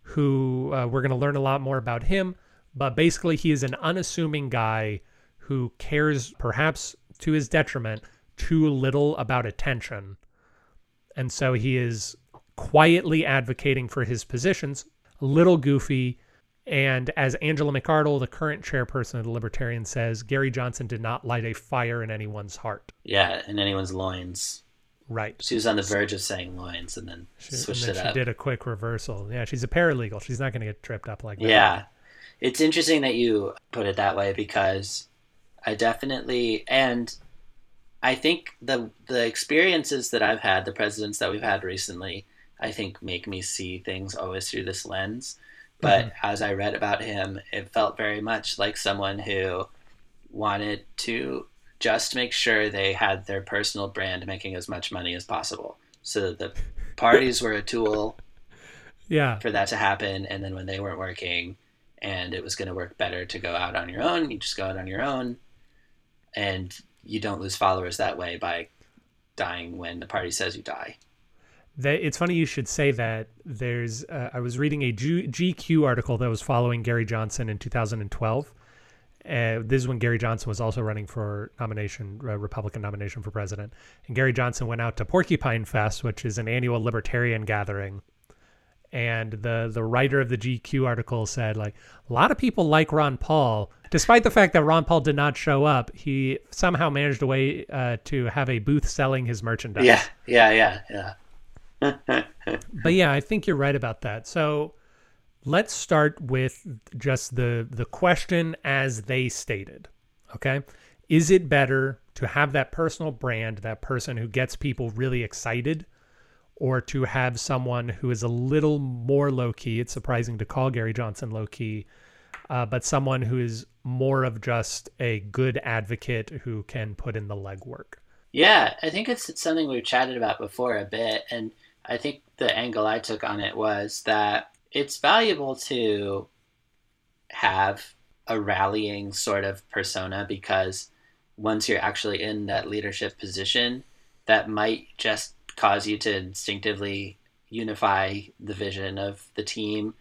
who uh, we're going to learn a lot more about him. But basically, he is an unassuming guy who cares, perhaps to his detriment, too little about attention. And so he is quietly advocating for his positions, a little goofy. And as Angela McArdle, the current chairperson of the Libertarians, says, Gary Johnson did not light a fire in anyone's heart. Yeah, in anyone's loins. Right. She was on the verge of saying loins and then She, switched and it then up. she did a quick reversal. Yeah, she's a paralegal. She's not going to get tripped up like that. Yeah. It's interesting that you put it that way because I definitely and I think the the experiences that I've had, the presidents that we've had recently, I think make me see things always through this lens. But mm-hmm. as I read about him, it felt very much like someone who wanted to just make sure they had their personal brand making as much money as possible. So that the parties were a tool Yeah. for that to happen and then when they weren't working and it was going to work better to go out on your own you just go out on your own and you don't lose followers that way by dying when the party says you die it's funny you should say that. There's, uh, I was reading a G, GQ article that was following Gary Johnson in 2012. Uh, this is when Gary Johnson was also running for nomination, uh, Republican nomination for president. And Gary Johnson went out to Porcupine Fest, which is an annual libertarian gathering. And the the writer of the GQ article said, like, a lot of people like Ron Paul, despite the fact that Ron Paul did not show up. He somehow managed a way uh, to have a booth selling his merchandise. yeah yeah yeah yeah But yeah, I think you're right about that. So let's start with just the the question as they stated. Okay? Is it better to have that personal brand, that person who gets people really excited, or to have someone who is a little more low key? It's surprising to call Gary Johnson low key, uh, but someone who is more of just a good advocate who can put in the legwork. yeah i think it's, it's something we've chatted about before a bit and i think the angle i took on it was that it's valuable to have a rallying sort of persona because once you're actually in that leadership position, that might just cause you to instinctively unify the vision of the team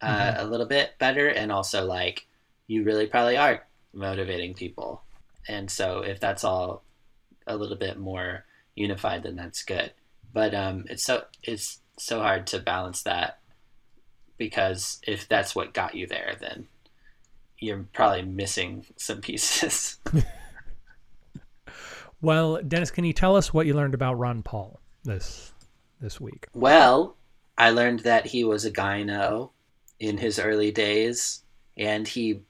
uh, a little bit better. And also, like, you really probably are motivating people. And so, if that's all a little bit more unified, then that's good. But um, it's so it's so hard to balance that because if that's what got you there, then you're probably missing some pieces. Well, Dennis, can you tell us what you learned about Ron Paul this this week? well, I learned that he was a gyno in his early days, and he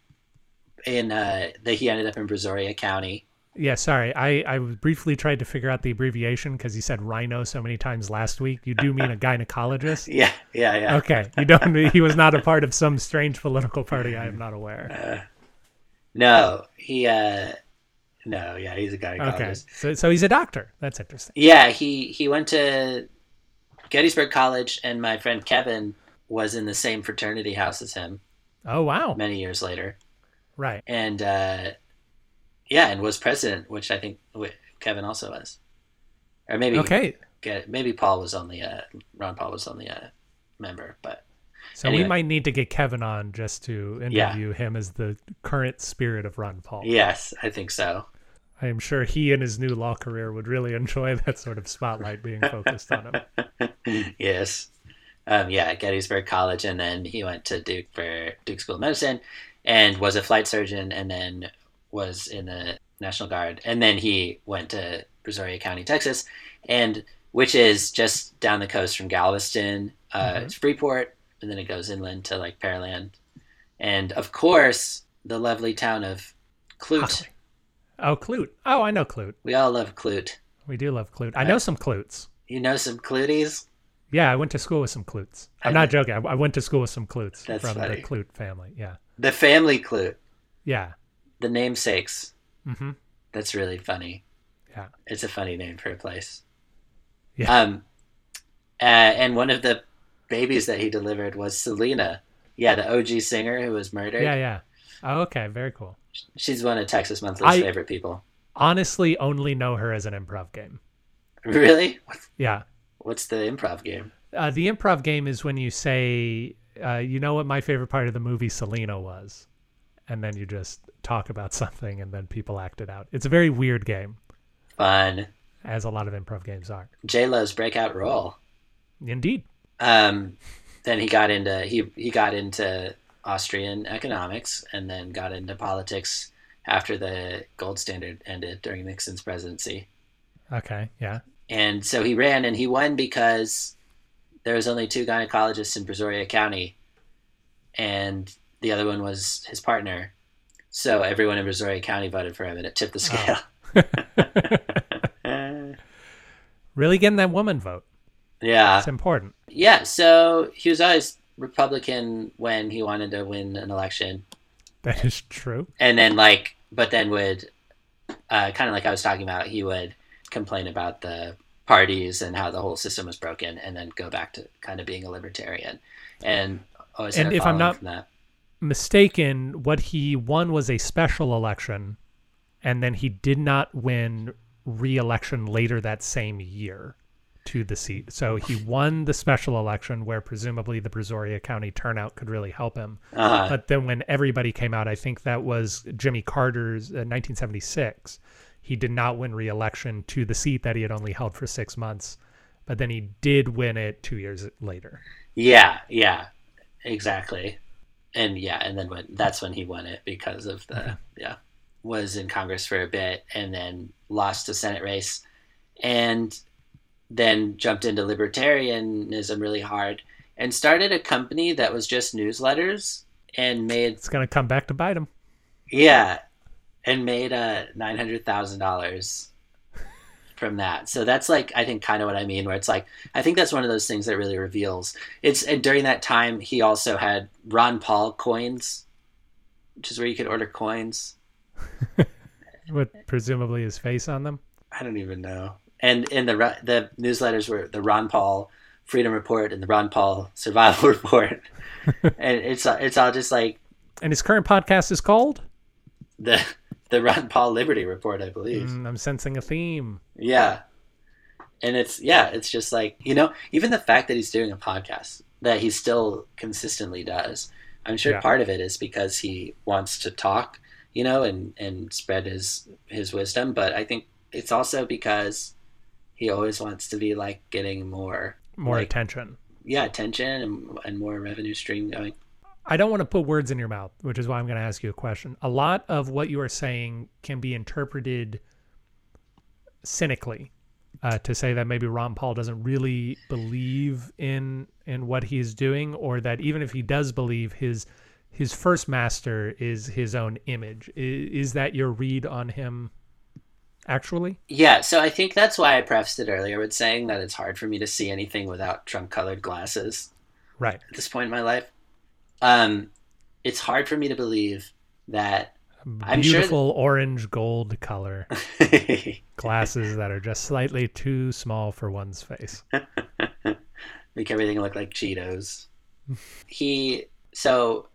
in uh, that he ended up in Brazoria County. Yeah, sorry. I, I briefly tried to figure out the abbreviation because you said rhino so many times last week. You do mean a gynecologist? Yeah, yeah, yeah. Okay. You don't he was not a part of some strange political party I am not aware. No, he. uh No, yeah, he's a gynecologist. Okay. So so he's a doctor. That's interesting. Yeah, he he went to Gettysburg College, and my friend Kevin was in the same fraternity house as him Oh wow. many years later, Right. and uh, yeah, and was president, which I think Kevin also was, or maybe Okay. get maybe Paul was only a Ron Paul was only a member, but So Anyway. we might need to get Kevin on just to Yeah. interview him as the current spirit of Ron Paul. yes, I think so. I am sure he and his new law career would really enjoy that sort of spotlight being focused on him. yes. Um, yeah, Gettysburg College, and then he went to Duke for Duke School of Medicine, and was a flight surgeon, and then was in the National Guard, and then he went to Brazoria County, Texas, and which is just down the coast from Galveston. Uh, Mhm. It's Freeport, and then it goes inland to like Pearland, and of course the lovely town of Clute. Hockley. Oh, Clute. Oh, I know Clute. We all love Clute. We do love Clute. I know some Clutes. You know some Cluties? Yeah, I went to school with some Clutes. I'm not joking. I I went to school with some Clutes That's from funny. the Clute family. Yeah. The family Clute, Yeah. the namesakes. hmm That's really funny. Yeah. It's a funny name for a place. Yeah. Um, uh, and one of the babies that he delivered was Selena. Yeah, the OG singer who was murdered. Yeah, yeah. Oh, okay, very cool. She's one of Texas Monthly's I- favorite people. Honestly, only know her as an improv game. Really? Yeah. What's the improv game? Uh, the improv game is when you say, uh, you know what my favorite part of the movie Selena was? And then you just talk about something and then people act it out. It's a very weird game, Fun. as a lot of improv games are. J Lo's breakout role. Indeed. Um, then he got into he he got into Austrian economics and then got into politics after the gold standard ended during Nixon's presidency. Okay, yeah. And so he ran and he won because there was only two gynecologists in Brazoria County, and the other one was his partner. So everyone in Brazoria County voted for him, and it tipped the oh. scale. Really getting that woman vote. yeah, It's important. yeah. So he was always Republican when he wanted to win an election, That is true. and then like, but then would uh, kind of like I was talking about, he would complain about the parties and how the whole system was broken, and then go back to kind of being a libertarian. And always And if I'm not-. Mistaken, what he won was a special election, and then he did not win re-election later that same year to the seat. So he won the special election where presumably the Brazoria County turnout could really help him. Uh-huh. But then when everybody came out, I think that was Jimmy Carter's uh, 1976. He did not win re-election to the seat that he had only held for six months, but then he did win it two years later. Yeah, yeah, exactly. And yeah, and then when that's when he won it because of the yeah was in Congress for a bit and then lost a Senate race, and then jumped into libertarianism really hard and started a company that was just newsletters and made It's going to come back to bite him. yeah, and made uh nine hundred thousand dollars from that. So that's like I think kind of what I mean, where it's like I think that's one of those things that really reveals. It's and during that time he also had Ron Paul coins, which is where you could order coins. with presumably his face on them. I don't even know. And in the the newsletters were the Ron Paul Freedom Report and the Ron Paul Survival Report, and it's it's all just like And his current podcast is called. the the Ron Paul Liberty Report, I believe. Mm, I'm sensing a theme. Yeah. And it's yeah, it's just like, you know, even the fact that he's doing a podcast that he still consistently does. I'm sure Yeah. part of it is because he wants to talk, you know, and and spread his his wisdom, but I think it's also because he always wants to be like getting more More Like- attention. yeah, attention and, and more revenue stream going. I don't want to put words in your mouth, which is why I'm going to ask you a question. A lot of what you are saying can be interpreted cynically uh, to say that maybe Ron Paul doesn't really believe in in what he's doing, or that even if he does believe, his his first master is his own image. Is, is that your read on him? Actually, Yeah, so I think that's why I prefaced it earlier with saying that it's hard for me to see anything without Trump colored glasses. right? at this point in my life. Um, it's hard for me to believe that. I'm sure Beautiful orange gold color glasses that are just slightly too small for one's face. make everything look like Cheetos. he so,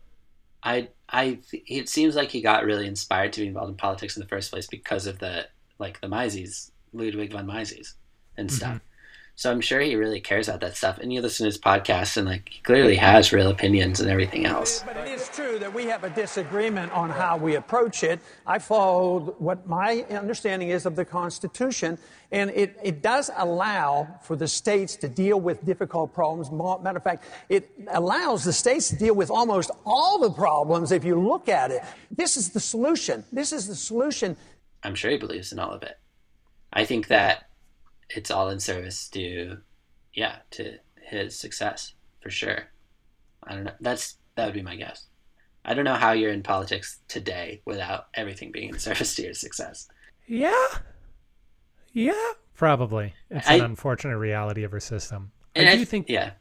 I I it seems like he got really inspired to be involved in politics in the first place because of the like the Mises, Ludwig von Mises, and mm-hmm. stuff. So I'm sure he really cares about that stuff. And you listen to his podcast, and like he clearly has real opinions and everything else. But it is true that we have a disagreement on how we approach it. I followed what my understanding is of the Constitution, and it, it does allow for the states to deal with difficult problems. Matter of fact, it allows the states to deal with almost all the problems if you look at it. This is the solution. This is the solution. I'm sure he believes in all of it. I think that it's all in service to, yeah, to his success for sure. I don't know. That's that would be my guess. I don't know how you're in politics today without everything being in service to your success. Yeah. Yeah, probably. It's I- an unfortunate reality of our system. And I I do think yeah.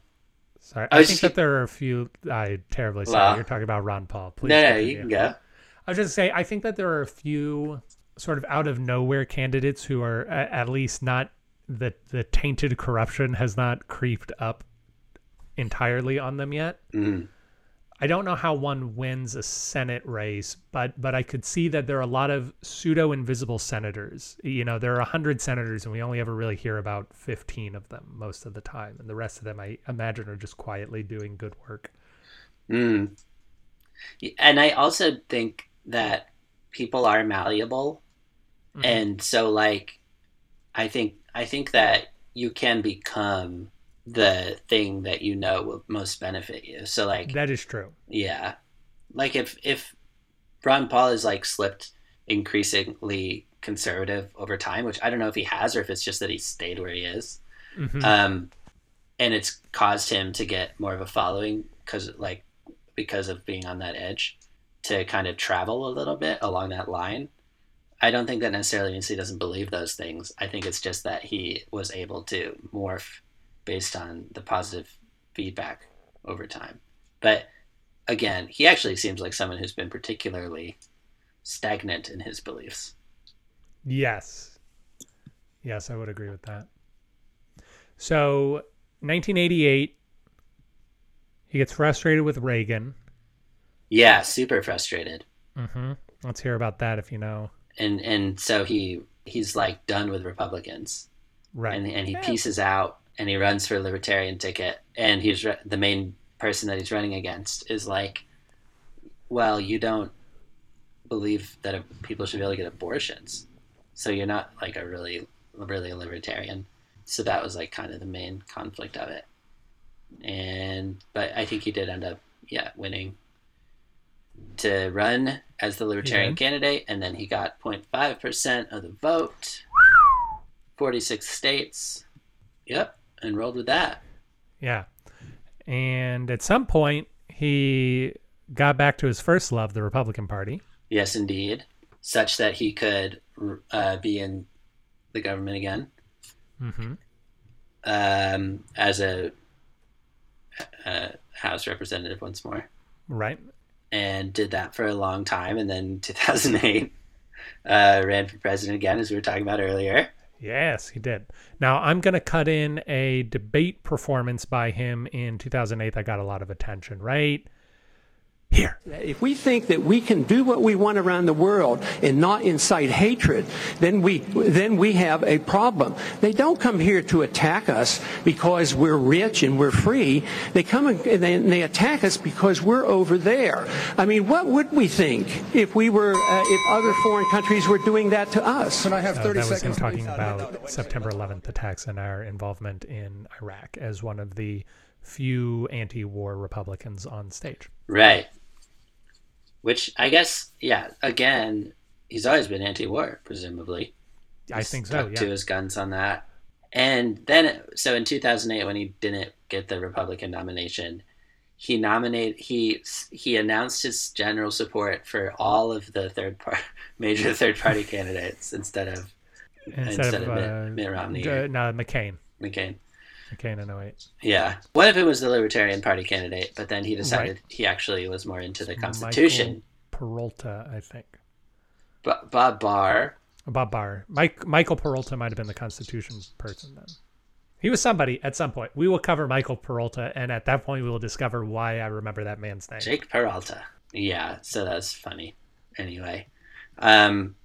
sorry. I I, think ju- that there are a few I terribly sorry. Well- You're talking about Ron Paul. Please No, no, you can go. I was just say I think that there are a few sort of out of nowhere candidates who are at least not the the tainted corruption has not creeped up entirely on them yet. Mm. I don't know how one wins a Senate race, but but I could see that there are a lot of pseudo invisible senators. You know, there are hundred senators, and we only ever really hear about fifteen of them most of the time, and the rest of them, I imagine, are just quietly doing good work. Mm. And I also think that people are malleable, Mhm. and so like, I think I think that you can become the thing that you know will most benefit you. So like, That is true. yeah, like if if Ron Paul is like slipped increasingly conservative over time, which I don't know if he has or if it's just that he stayed where he is. Mhm. um, and it's caused him to get more of a following because like because of being on that edge to kind of travel a little bit along that line i don't think that necessarily means he doesn't believe those things i think it's just that he was able to morph based on the positive feedback over time but again he actually seems like someone who's been particularly stagnant in his beliefs Yes. Yes, I would agree with that. So, 1988, he gets frustrated with Reagan. yeah super frustrated hmm Let's hear about that if you know. And and so he he's like done with republicans. Right. and, and he pieces out and he runs for a libertarian ticket. And he's ru- the main person that he's running against is like well you don't believe that people should be able to get abortions. So you're not like a really really libertarian. So that was like kind of the main conflict of it. And but i think he did end up yeah winning to run as the libertarian Yeah. candidate and then he got 0.5% of the vote 46 states. Yep, and rolled with that. Yeah. And at some point, he got back to his first love, the Republican Party. Yes, indeed. Such that he could uh, be in the government again hmm um, as a, a House representative once more. Right. And did that for a long time. And then 2008, uh, ran for president again, as we were talking about earlier. Yes, he did. Now, I'm going to cut in a debate performance by him in 2008 that got a lot of attention, right? Here. If we think that we can do what we want around the world and not incite hatred, then we then we have a problem. They don't come here to attack us because we're rich and we're free. They come and they, and they attack us because we're over there. I mean, what would we think if we were uh, if other foreign countries were doing that to us? Can I have Uh, 30 that was him talking about September 11th attacks and our involvement in Iraq as one of the few anti-war Republicans on stage. Right. Which I guess, yeah, again, he's always been anti war, presumably. I He's think so. stuck to his guns on that. And then, so in 2008, when he didn't get the Republican nomination, he nominated he he announced his general support for all of the third part major third party candidates instead of Instead, of, Mitt, uh, Mitt Romney or no, McCain. McCain. McCain in 08. Yeah, one of them was the Libertarian Party candidate, but then he decided he actually was more into the Constitution. Michael Peroutka, I think. But Bob Barr, Bob Barr. Mike Michael Peroutka might have been the Constitution person then. He was somebody at some point. We will cover Michael Peroutka, and at that point, we will discover why I remember that man's name. Jake Peralta. Yeah, so that's funny. Anyway, um,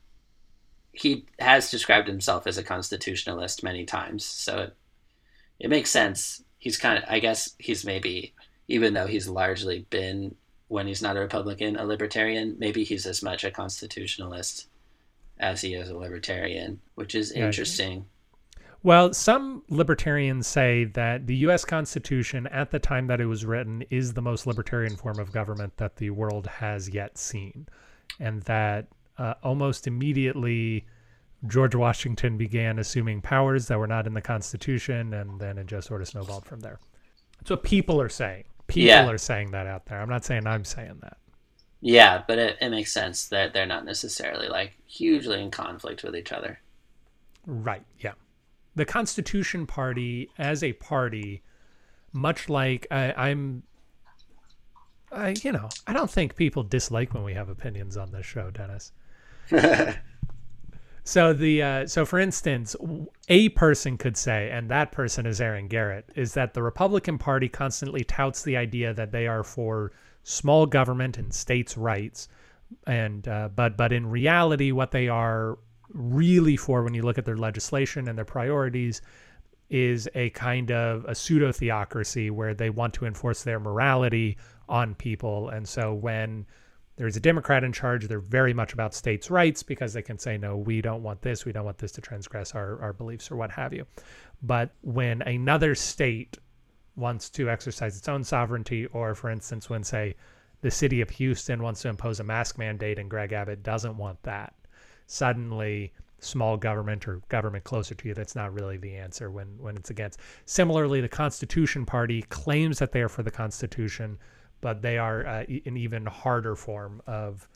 he has described himself as a constitutionalist many times, so it, it makes sense. He's kind of, I guess, he's maybe, even though he's largely been, when he's not a Republican, a libertarian, maybe he's as much a constitutionalist as he is a libertarian, which is Yeah, interesting. Well, some libertarians say that the U.S. Constitution, at the time that it was written, is the most libertarian form of government that the world has yet seen, and that uh, almost immediately George Washington began assuming powers that were not in the Constitution, and then it just sort of snowballed from there. That's what people are saying. People Yeah. are saying that out there. I'm not saying I'm saying that. Yeah, but it, it makes sense that they're not necessarily like hugely in conflict with each other. Right. Yeah. The Constitution Party, as a party, much like I, I'm, I you know, I don't think people dislike when we have opinions on this show, Dennis. so the uh, so for instance, a person could say, and that person is Aaron Garrett, is that the Republican Party constantly touts the idea that they are for small government and states' rights, and uh, but but in reality, what they are really for, when you look at their legislation and their priorities, is a kind of a pseudo theocracy where they want to enforce their morality on people, and so when there's a Democrat in charge, they're very much about states' rights because they can say, no, we don't want this, we don't want this to transgress our, our beliefs or what have you. But when another state wants to exercise its own sovereignty, or for instance, when, say, the city of Houston wants to impose a mask mandate and Greg Abbott doesn't want that, suddenly small government or government closer to you that's not really the answer when when it's against similarly the constitution party claims that they are for the constitution but they are uh, an even harder form of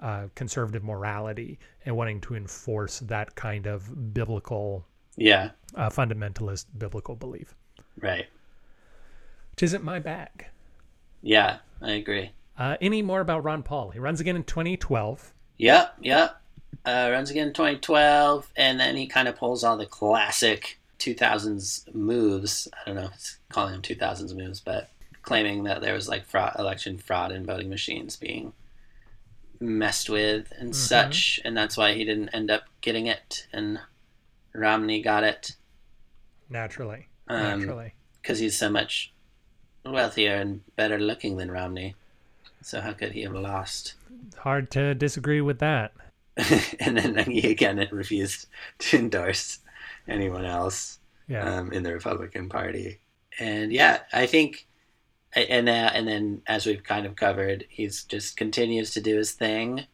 uh, conservative morality and wanting to enforce that kind of biblical Yeah, uh, fundamentalist biblical belief right. which isn't my bag Yeah, I agree. uh, any more about ron paul he runs again in 2012 Yep, yep. Uh, runs again in 2012, and then he kind of pulls all the classic 2000s moves. I don't know calling them 2000s moves, but claiming that there was like fraud, election fraud and voting machines being messed with and such, and that's why he didn't end up getting it, and Romney got it naturally Um, naturally because he's so much wealthier and better looking than Romney. So how could he have lost? hard to disagree with that and then he again refused to endorse anyone else yeah um, in the Republican Party. And yeah, I think, and uh, and then as we've kind of covered, he's just continues to do his thing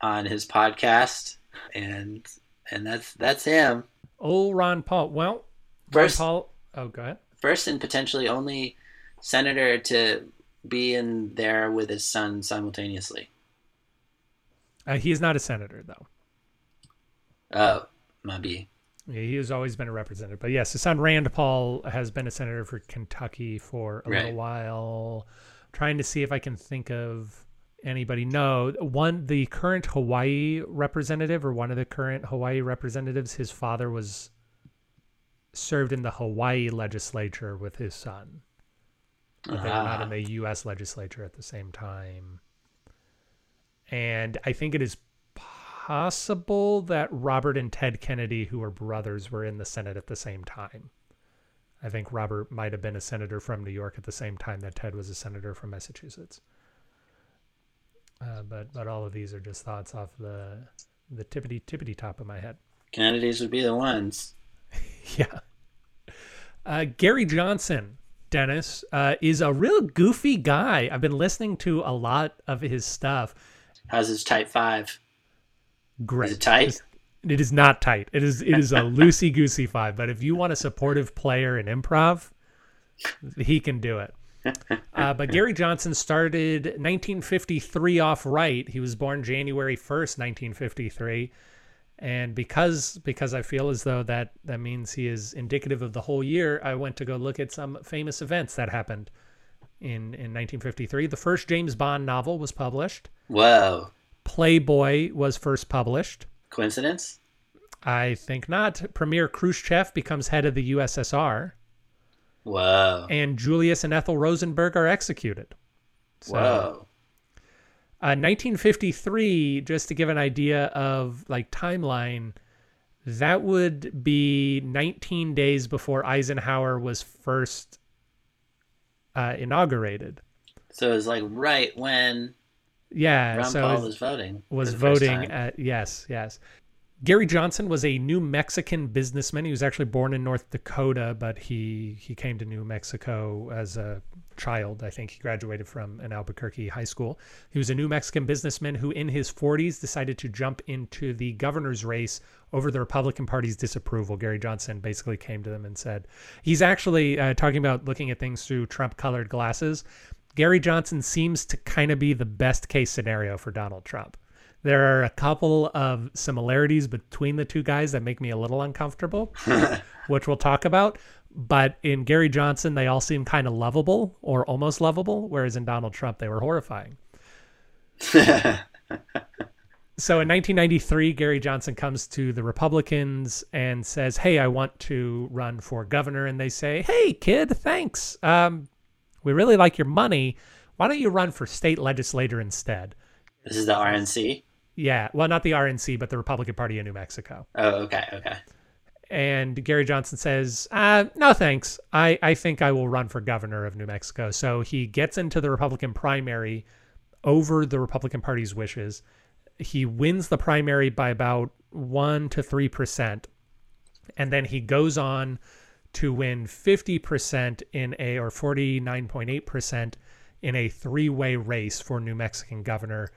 on his podcast, and and that's that's him. oh ron paul well First, ron paul oh go ahead first and potentially only senator to be in there with his son simultaneously. uh, he is not a senator though Oh, maybe. Yeah, he has always been a representative. But yes, his son Rand Paul has been a senator for Kentucky for a little Right. while. trying to see if I can think of anybody. No, one the current Hawaii representative or one of the current Hawaii representatives, his father was served in the Hawaii legislature with his son. But they were not Ah. in the US legislature at the same time. And I think it is possible that Robert and Ted Kennedy, who were brothers, were in the Senate at the same time. I think Robert might have been a senator from New York at the same time that Ted was a senator from Massachusetts. Uh, but but all of these are just thoughts off the the tippity tippity top of my head. Kennedys would be the ones. Yeah. Uh, Gary Johnson, Dennis, uh, is a real goofy guy. I've been listening to a lot of his stuff. How's his type five? Great. Is it tight? It's- It is not tight. It is it is a loosey goosey five. But if you want a supportive player in improv, he can do it. Uh, but Gary Johnson started 1953 off right. He was born January 1st, 1953. And because because I feel as though that that means he is indicative of the whole year, I went to go look at some famous events that happened in in 1953. The first James Bond novel was published. Whoa. Playboy was first published. Coincidence? I think not. Premier Khrushchev becomes head of the USSR, Whoa. and Julius and Ethel Rosenberg are executed. So, Whoa. Uh, 1953, just to give an idea of like timeline, that would be 19 days before Eisenhower was first uh, inaugurated. So it was like right when Yeah, Ron so Paul was voting. was for the first voting at yes, yes. Gary Johnson was a New Mexican businessman. He was actually born in North Dakota, but he he came to New Mexico as a child. I think he graduated from an Albuquerque high school. He was a New Mexican businessman who, in his 40s, decided to jump into the governor's race over the Republican Party's disapproval. Gary Johnson basically came to them and said, he's actually uh, talking about looking at things through Trump colored glasses. Gary Johnson seems to kind of be the best case scenario for Donald Trump. There are a couple of similarities between the two guys that make me a little uncomfortable, which we'll talk about. But in Gary Johnson, they all seem kind of lovable or almost lovable, whereas in Donald Trump, they were horrifying. so in 1993, Gary Johnson comes to the Republicans and says, Hey, I want to run for governor. And they say, Hey, kid, thanks. Um, we really like your money. Why don't you run for state legislator instead? This is the RNC. Yeah, well, not the RNC, but the Republican Party of New Mexico. Oh, okay, okay. And Gary Johnson says, uh, "No, thanks. I I think I will run for governor of New Mexico." So he gets into the Republican primary over the Republican Party's wishes. He wins the primary by about one to three percent, and then he goes on to win fifty percent in a or forty nine point eight percent in a three way race for New Mexican governor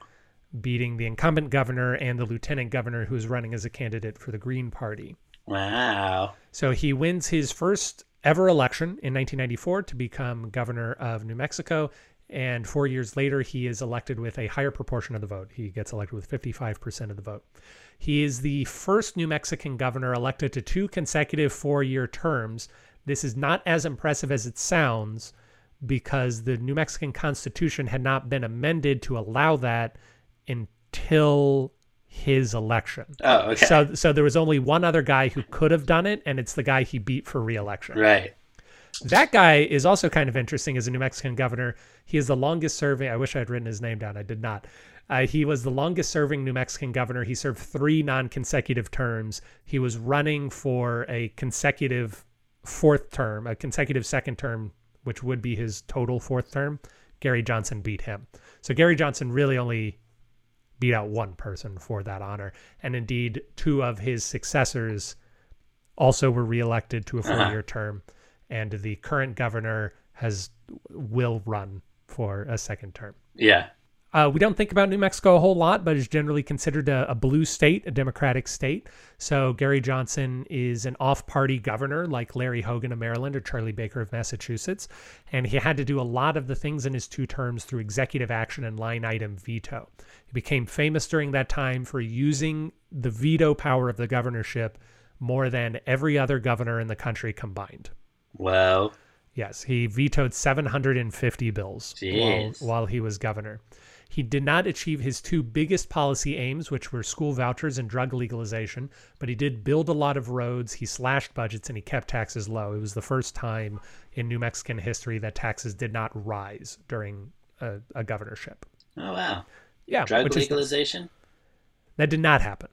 beating the incumbent governor and the lieutenant governor who's running as a candidate for the Green Party. Wow. So he wins his first ever election in 1994 to become governor of New Mexico. And four years later, he is elected with a higher proportion of the vote. He gets elected with 55% of the vote. He is the first New Mexican governor elected to two consecutive four year terms. This is not as impressive as it sounds because the New Mexican Constitution had not been amended to allow that until his election. Oh, okay. So so there was only one other guy who could have done it, and it's the guy he beat for reelection. right. That guy is also kind of interesting as a New Mexican governor. He is the longest serving. I wish I had written his name down. I did not. Uh, he was the longest serving New Mexican governor. He served three non consecutive terms. He was running for a consecutive fourth term, a consecutive second term, which would be his total fourth term. Gary Johnson beat him. So Gary Johnson really only beat out one person for that honor. And indeed, two of his successors also were reelected to a four year term. And the current governor has will run for a second term. Yeah. Uh, we don't think about New Mexico a whole lot, but it's generally considered a, a blue state, a Democratic state. So Gary Johnson is an off-party governor, like Larry Hogan of Maryland or Charlie Baker of Massachusetts, and he had to do a lot of the things in his two terms through executive action and line item veto. He became famous during that time for using the veto power of the governorship more than every other governor in the country combined. Well, Yes, he vetoed 750 bills while, while he was governor. He did not achieve his two biggest policy aims, which were school vouchers and drug legalization, but he did build a lot of roads, he slashed budgets, and he kept taxes low. It was the first time in New Mexican history that taxes did not rise during a, a governorship. oh wow. Yeah, Drug which is, legalization? that did not happen.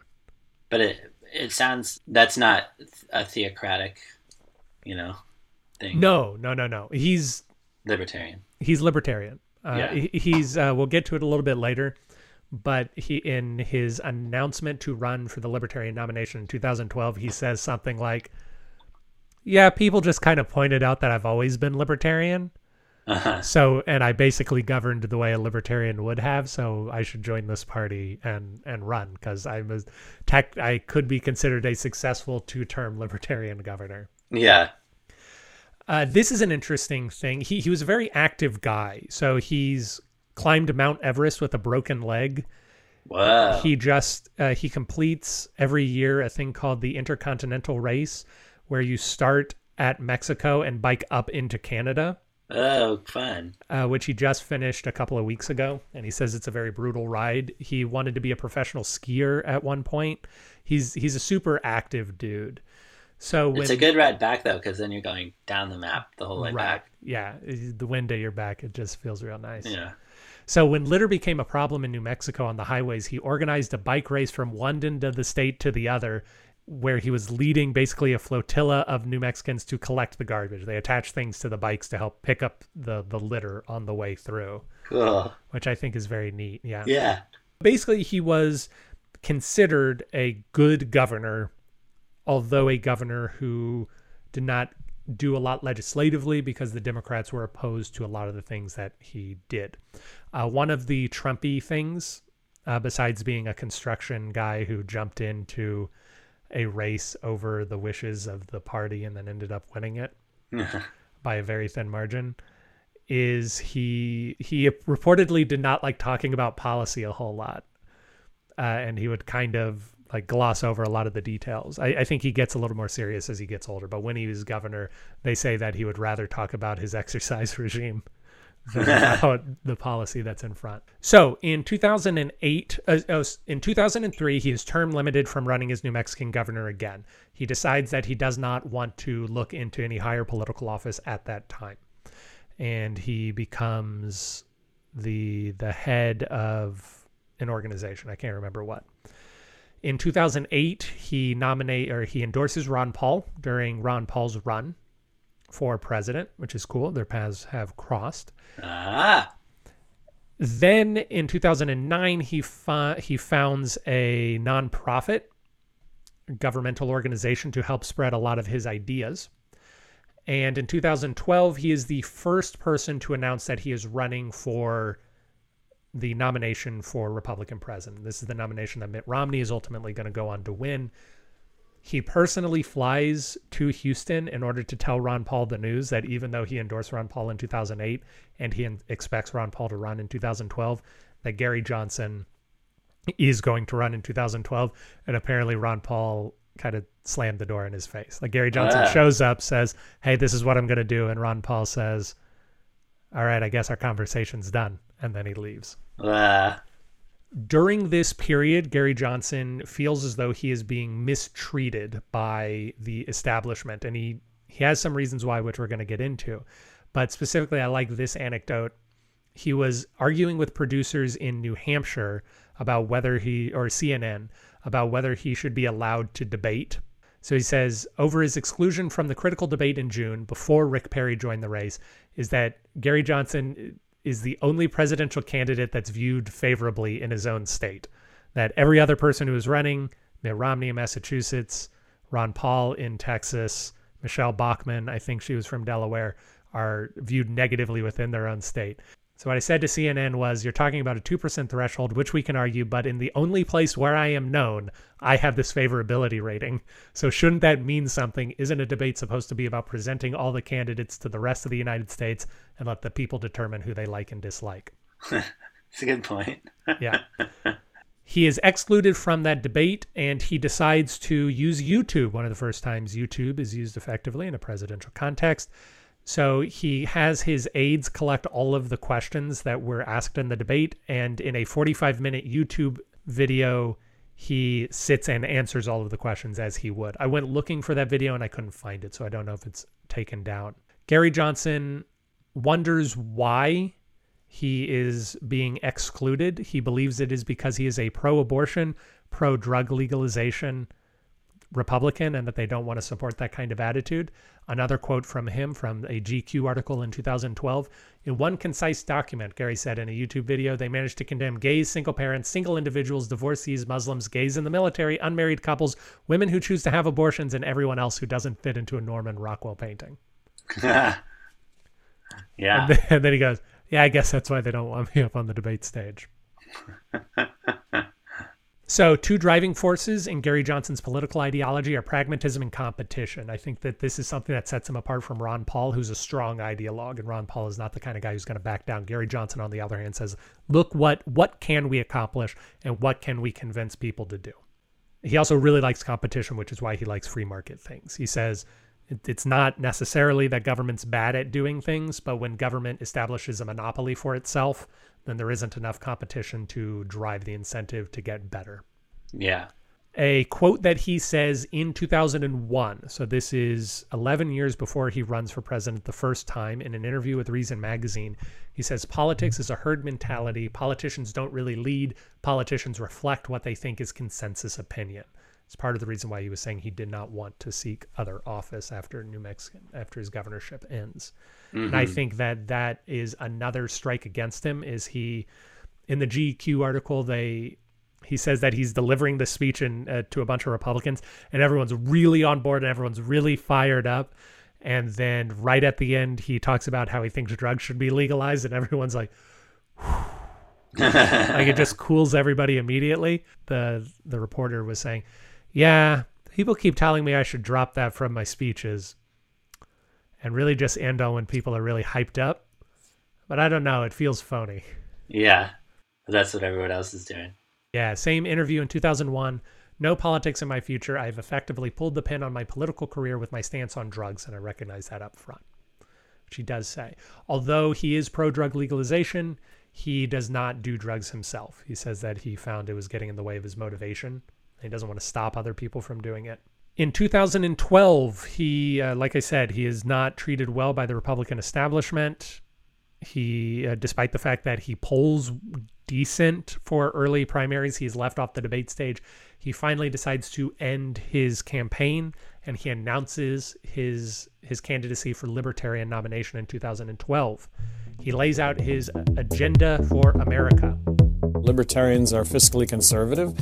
But it it sounds that's not a theocratic, you know, thing. No, no, no, no. He's Libertarian. he's libertarian. Uh, Yeah. he's uh, we'll get to it a little bit later, but he in his announcement to run for the libertarian nomination in 2012, he says something like, "Yeah, people just kind of pointed out that I've always been libertarian." Uh-huh. So, and I basically governed the way a libertarian would have. So, I should join this party and and run because I'm a tech. I could be considered a successful two-term libertarian governor. Yeah. Uh, this is an interesting thing. He he was a very active guy. So he's climbed Mount Everest with a broken leg. Whoa. He just uh, he completes every year a thing called the Intercontinental Race, where you start at Mexico and bike up into Canada, oh, fun. uh, which he just finished a couple of weeks ago. And he says it's a very brutal ride. He wanted to be a professional skier at one point. He's he's a super active dude. So when It's a good ride back though, because then you're going down the map the whole way right, back. yeah, the wind at your back, it just feels real nice. Yeah. So when litter became a problem in New Mexico on the highways, he organized a bike race from one end of the state to the other, where he was leading basically a flotilla of New Mexicans to collect the garbage. They attached things to the bikes to help pick up the the litter on the way through, Cool. which I think is very neat. Yeah. Yeah. Basically, he was considered a good governor, although a governor who did not do a lot legislatively because the Democrats were opposed to a lot of the things that he did. Uh, one of the Trumpy things, uh, besides being a construction guy who jumped into a race over the wishes of the party and then ended up winning it by a very thin margin, is he he reportedly did not like talking about policy a whole lot, uh, and he would kind of like gloss over a lot of the details. I, I, think he gets a little more serious as he gets older. But when he was governor, they say that he would rather talk about his exercise regime than about the policy that's in front. So in 2008, uh, oh, in 2003, he is term limited from running as New Mexican governor again. He decides that he does not want to look into any higher political office at that time, and he becomes the the head of an organization. I can't remember what. In 2008, he nominate or he endorses Ron Paul during Ron Paul's run for president, which is cool. Their paths have crossed. Ah. Then in 2009, he he founds a nonprofit governmental organization to help spread a lot of his ideas. And in 2012, he is the first person to announce that he is running for the nomination for Republican president. This is the nomination that Mitt Romney is ultimately going to go on to win. He personally flies to Houston in order to tell Ron Paul the news that even though he endorsed Ron Paul in 2008 and he expects Ron Paul to run in 2012, that Gary Johnson is going to run in 2012. And apparently, Ron Paul kind of slammed the door in his face. Like Gary Johnson ah. shows up, says, Hey, this is what I'm going to do. And Ron Paul says, All right, I guess our conversation's done. And then he leaves. Uh, During this period, Gary Johnson feels as though he is being mistreated by the establishment, and he he has some reasons why, which we're going to get into. But specifically, I like this anecdote. He was arguing with producers in New Hampshire about whether he or CNN about whether he should be allowed to debate. So he says over his exclusion from the critical debate in June before Rick Perry joined the race is that Gary Johnson is the only presidential candidate that's viewed favorably in his own state. That every other person who is running, Mitt Romney in Massachusetts, Ron Paul in Texas, Michelle Bachmann, I think she was from Delaware, are viewed negatively within their own state. So what I said to CNN was, you're talking about a 2% threshold, which we can argue, but in the only place where I am known, I have this favorability rating. So shouldn't that mean something? Isn't a debate supposed to be about presenting all the candidates to the rest of the United States and let the people determine who they like and dislike? It's a good point. yeah. He is excluded from that debate and he decides to use YouTube, one of the first times YouTube is used effectively in a presidential context. So he has his aides collect all of the questions that were asked in the debate. And in a 45 minute YouTube video, he sits and answers all of the questions as he would. I went looking for that video and I couldn't find it. So I don't know if it's taken down. Gary Johnson wonders why he is being excluded. He believes it is because he is a pro abortion, pro drug legalization Republican and that they don't want to support that kind of attitude. Another quote from him from a GQ article in 2012 In one concise document, Gary said in a YouTube video, they managed to condemn gays, single parents, single individuals, divorcees, Muslims, gays in the military, unmarried couples, women who choose to have abortions, and everyone else who doesn't fit into a Norman Rockwell painting. yeah. And then, and then he goes, Yeah, I guess that's why they don't want me up on the debate stage. So, two driving forces in Gary Johnson's political ideology are pragmatism and competition. I think that this is something that sets him apart from Ron Paul, who's a strong ideologue, and Ron Paul is not the kind of guy who's going to back down. Gary Johnson, on the other hand, says, "Look what what can we accomplish, and what can we convince people to do." He also really likes competition, which is why he likes free market things. He says it's not necessarily that government's bad at doing things, but when government establishes a monopoly for itself, then there isn't enough competition to drive the incentive to get better. Yeah. A quote that he says in 2001. So this is 11 years before he runs for president the first time. In an interview with Reason magazine, he says politics is a herd mentality. Politicians don't really lead. Politicians reflect what they think is consensus opinion. It's part of the reason why he was saying he did not want to seek other office after New Mexico after his governorship ends. Mm -hmm. And I think that that is another strike against him. Is he in the GQ article they he says that he's delivering the speech in, uh, to a bunch of Republicans, and everyone's really on board and everyone's really fired up. And then right at the end, he talks about how he thinks drugs should be legalized, and everyone's like, like it just cools everybody immediately. The the reporter was saying, "Yeah, people keep telling me I should drop that from my speeches, and really just end on when people are really hyped up. But I don't know. It feels phony." Yeah, that's what everyone else is doing. Yeah, same interview in 2001. No politics in my future. I've effectively pulled the pin on my political career with my stance on drugs, and I recognize that up front. Which he does say. Although he is pro drug legalization, he does not do drugs himself. He says that he found it was getting in the way of his motivation. He doesn't want to stop other people from doing it. In 2012, he, uh, like I said, he is not treated well by the Republican establishment. He, uh, despite the fact that he polls decent for early primaries, he's left off the debate stage. He finally decides to end his campaign and he announces his his candidacy for libertarian nomination in 2012. He lays out his agenda for America. Libertarians are fiscally conservative,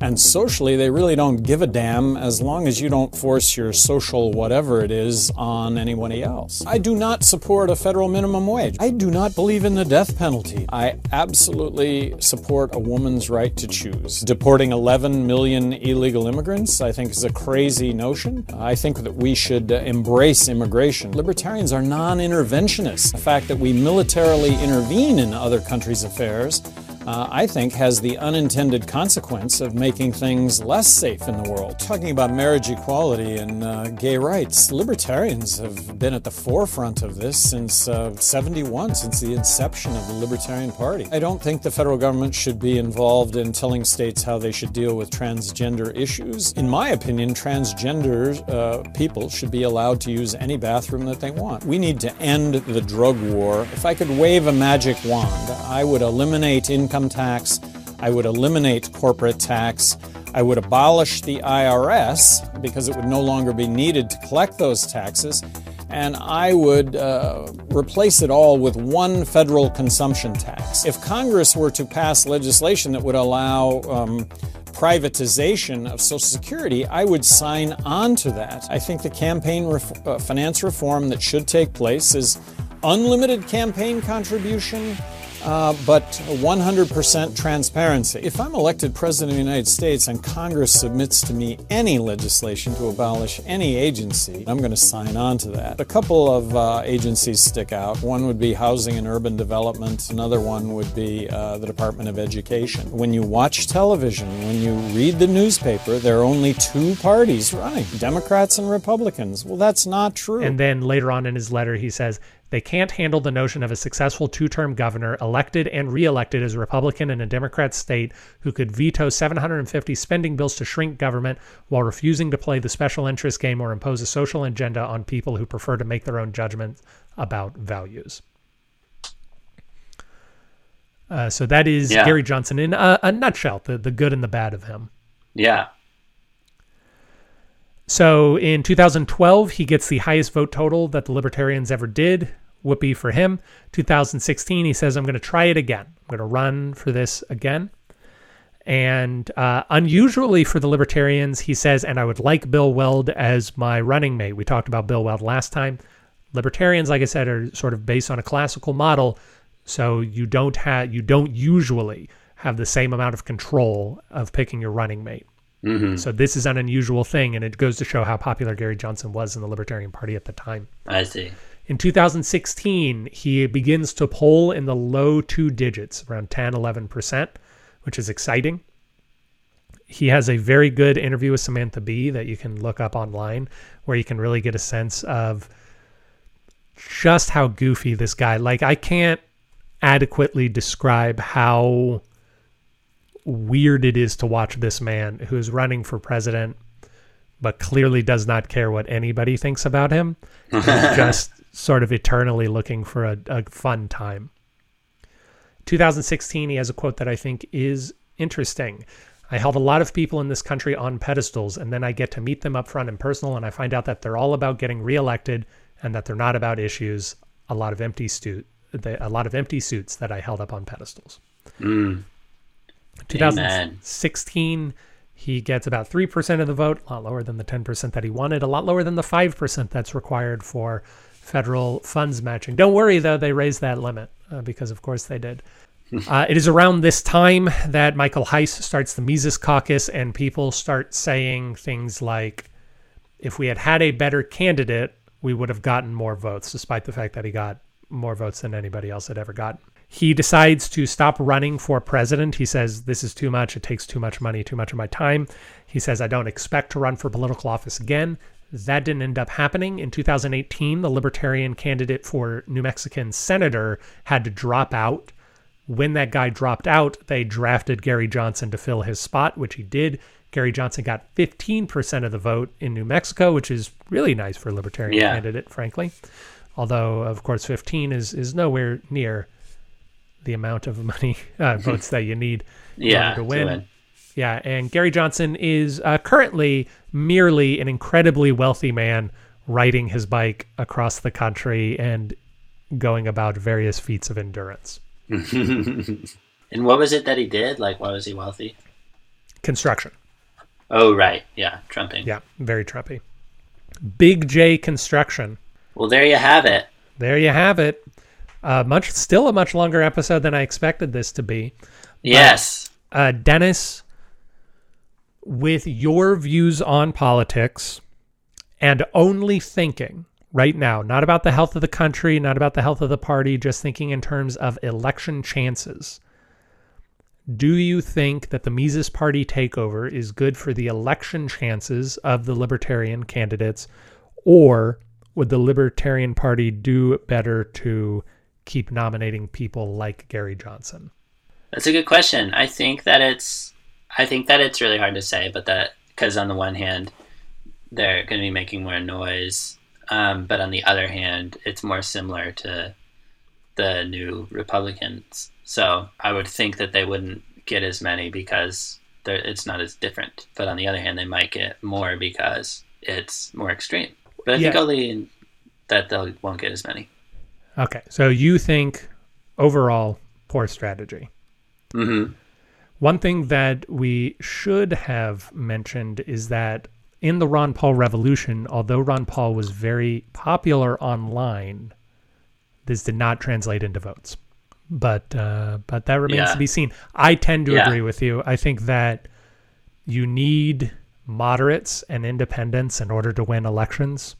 and socially, they really don't give a damn as long as you don't force your social whatever it is on anybody else. I do not support a federal minimum wage. I do not believe in the death penalty. I absolutely support a woman's right to choose. Deporting 11 million illegal immigrants, I think, is a crazy notion. I think that we should embrace immigration. Libertarians are non interventionists. The fact that we militarily intervene in other countries' affairs uh, I think, has the unintended consequence of making things less safe in the world. Talking about marriage equality and uh, gay rights, libertarians have been at the forefront of this since uh, 71, since the inception of the Libertarian Party. I don't think the federal government should be involved in telling states how they should deal with transgender issues. In my opinion, transgender uh, people should be allowed to use any bathroom that they want. We need to end the drug war. If I could wave a magic wand, I would eliminate income income tax. I would eliminate corporate tax. I would abolish the IRS because it would no longer be needed to collect those taxes. And I would uh, replace it all with one federal consumption tax. If Congress were to pass legislation that would allow um, privatization of Social Security, I would sign on to that. I think the campaign ref- uh, finance reform that should take place is unlimited campaign contribution uh, but 100% transparency. If I'm elected President of the United States and Congress submits to me any legislation to abolish any agency, I'm going to sign on to that. A couple of uh, agencies stick out. One would be Housing and Urban Development, another one would be uh, the Department of Education. When you watch television, when you read the newspaper, there are only two parties running Democrats and Republicans. Well, that's not true. And then later on in his letter, he says, they can't handle the notion of a successful two term governor elected and reelected as a Republican in a Democrat state who could veto 750 spending bills to shrink government while refusing to play the special interest game or impose a social agenda on people who prefer to make their own judgments about values. Uh, so that is Yeah. Gary Johnson in a, a nutshell, the, the good and the bad of him. Yeah. So in 2012, he gets the highest vote total that the Libertarians ever did. Whoopee for him. 2016, he says, I'm going to try it again. I'm going to run for this again. And uh, unusually for the Libertarians, he says, and I would like Bill Weld as my running mate. We talked about Bill Weld last time. Libertarians, like I said, are sort of based on a classical model, so you don't have you don't usually have the same amount of control of picking your running mate. Mm-hmm. So this is an unusual thing, and it goes to show how popular Gary Johnson was in the Libertarian Party at the time. I see. In 2016, he begins to poll in the low two digits, around 10, 11%, which is exciting. He has a very good interview with Samantha Bee that you can look up online, where you can really get a sense of just how goofy this guy. Like I can't adequately describe how weird it is to watch this man who's running for president but clearly does not care what anybody thinks about him. Just sort of eternally looking for a, a fun time. 2016, he has a quote that I think is interesting. I held a lot of people in this country on pedestals, and then I get to meet them up front and personal, and I find out that they're all about getting reelected and that they're not about issues. A lot of empty suit, a lot of empty suits that I held up on pedestals. Mm. 2016, He gets about 3% of the vote, a lot lower than the 10% that he wanted, a lot lower than the 5% that's required for federal funds matching. Don't worry, though, they raised that limit uh, because, of course, they did. Uh, it is around this time that Michael Heiss starts the Mises Caucus, and people start saying things like, if we had had a better candidate, we would have gotten more votes, despite the fact that he got more votes than anybody else had ever gotten. He decides to stop running for president. He says, This is too much. It takes too much money, too much of my time. He says, I don't expect to run for political office again. That didn't end up happening. In 2018, the Libertarian candidate for New Mexican senator had to drop out when that guy dropped out, they drafted Gary Johnson to fill his spot, which he did. Gary Johnson got 15% of the vote in New Mexico, which is really nice for a libertarian Yeah. candidate, frankly. Although, of course, 15 is is nowhere near the amount of money uh, votes that you need Yeah, to win. Yeah, and Gary Johnson is uh, currently merely an incredibly wealthy man riding his bike across the country and going about various feats of endurance. And what was it that he did? Like, why was he wealthy? Construction. Oh, right. Yeah, trumping. Yeah, very Trumpy. Big J Construction. Well, there you have it. There you have it. Uh, much still a much longer episode than I expected this to be. Yes. Uh, Dennis, with your views on politics and only thinking right now, not about the health of the country, not about the health of the party, just thinking in terms of election chances. Do you think that the Mises Party takeover is good for the election chances of the Libertarian candidates, or would the Libertarian Party do better to keep nominating people like Gary Johnson? That's a good question. I think that it's I think that it's really hard to say, but that because on the one hand, they're going to be making more noise, um, but on the other hand, it's more similar to the new Republicans. So I would think that they wouldn't get as many because it's not as different. But on the other hand, they might get more because it's more extreme. But I think Yeah. only that they won't get as many. Okay, so you think overall poor strategy. hmm One thing that we should have mentioned is that in the Ron Paul revolution, although Ron Paul was very popular online, this did not translate into votes. But uh, but that remains Yeah. to be seen. I tend to Yeah. agree with you. I think that you need moderates and independents in order to win elections.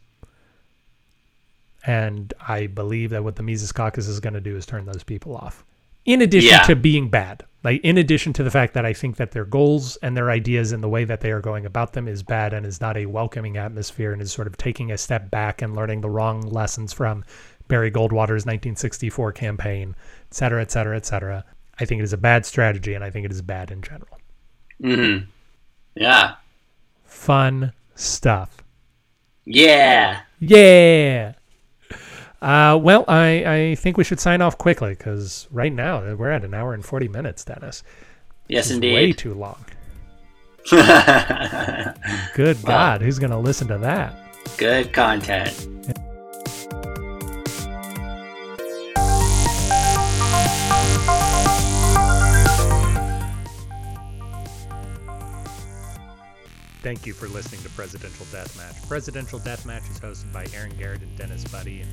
And I believe that what the Mises Caucus is going to do is turn those people off. In addition Yeah. to being bad, like in addition to the fact that I think that their goals and their ideas and the way that they are going about them is bad and is not a welcoming atmosphere and is sort of taking a step back and learning the wrong lessons from Barry Goldwater's 1964 campaign, et cetera, et cetera, et cetera. I think it is a bad strategy and I think it is bad in general. Mm -hmm. Yeah. Fun stuff. Yeah. Yeah. Uh, well, I, I think we should sign off quickly because right now we're at an hour and 40 minutes, Dennis. Yes, indeed. way too long. Good God, who's going to listen to that? Good content. Thank you for listening to Presidential Deathmatch. Presidential Deathmatch is hosted by Aaron Garrett and Dennis Buddy and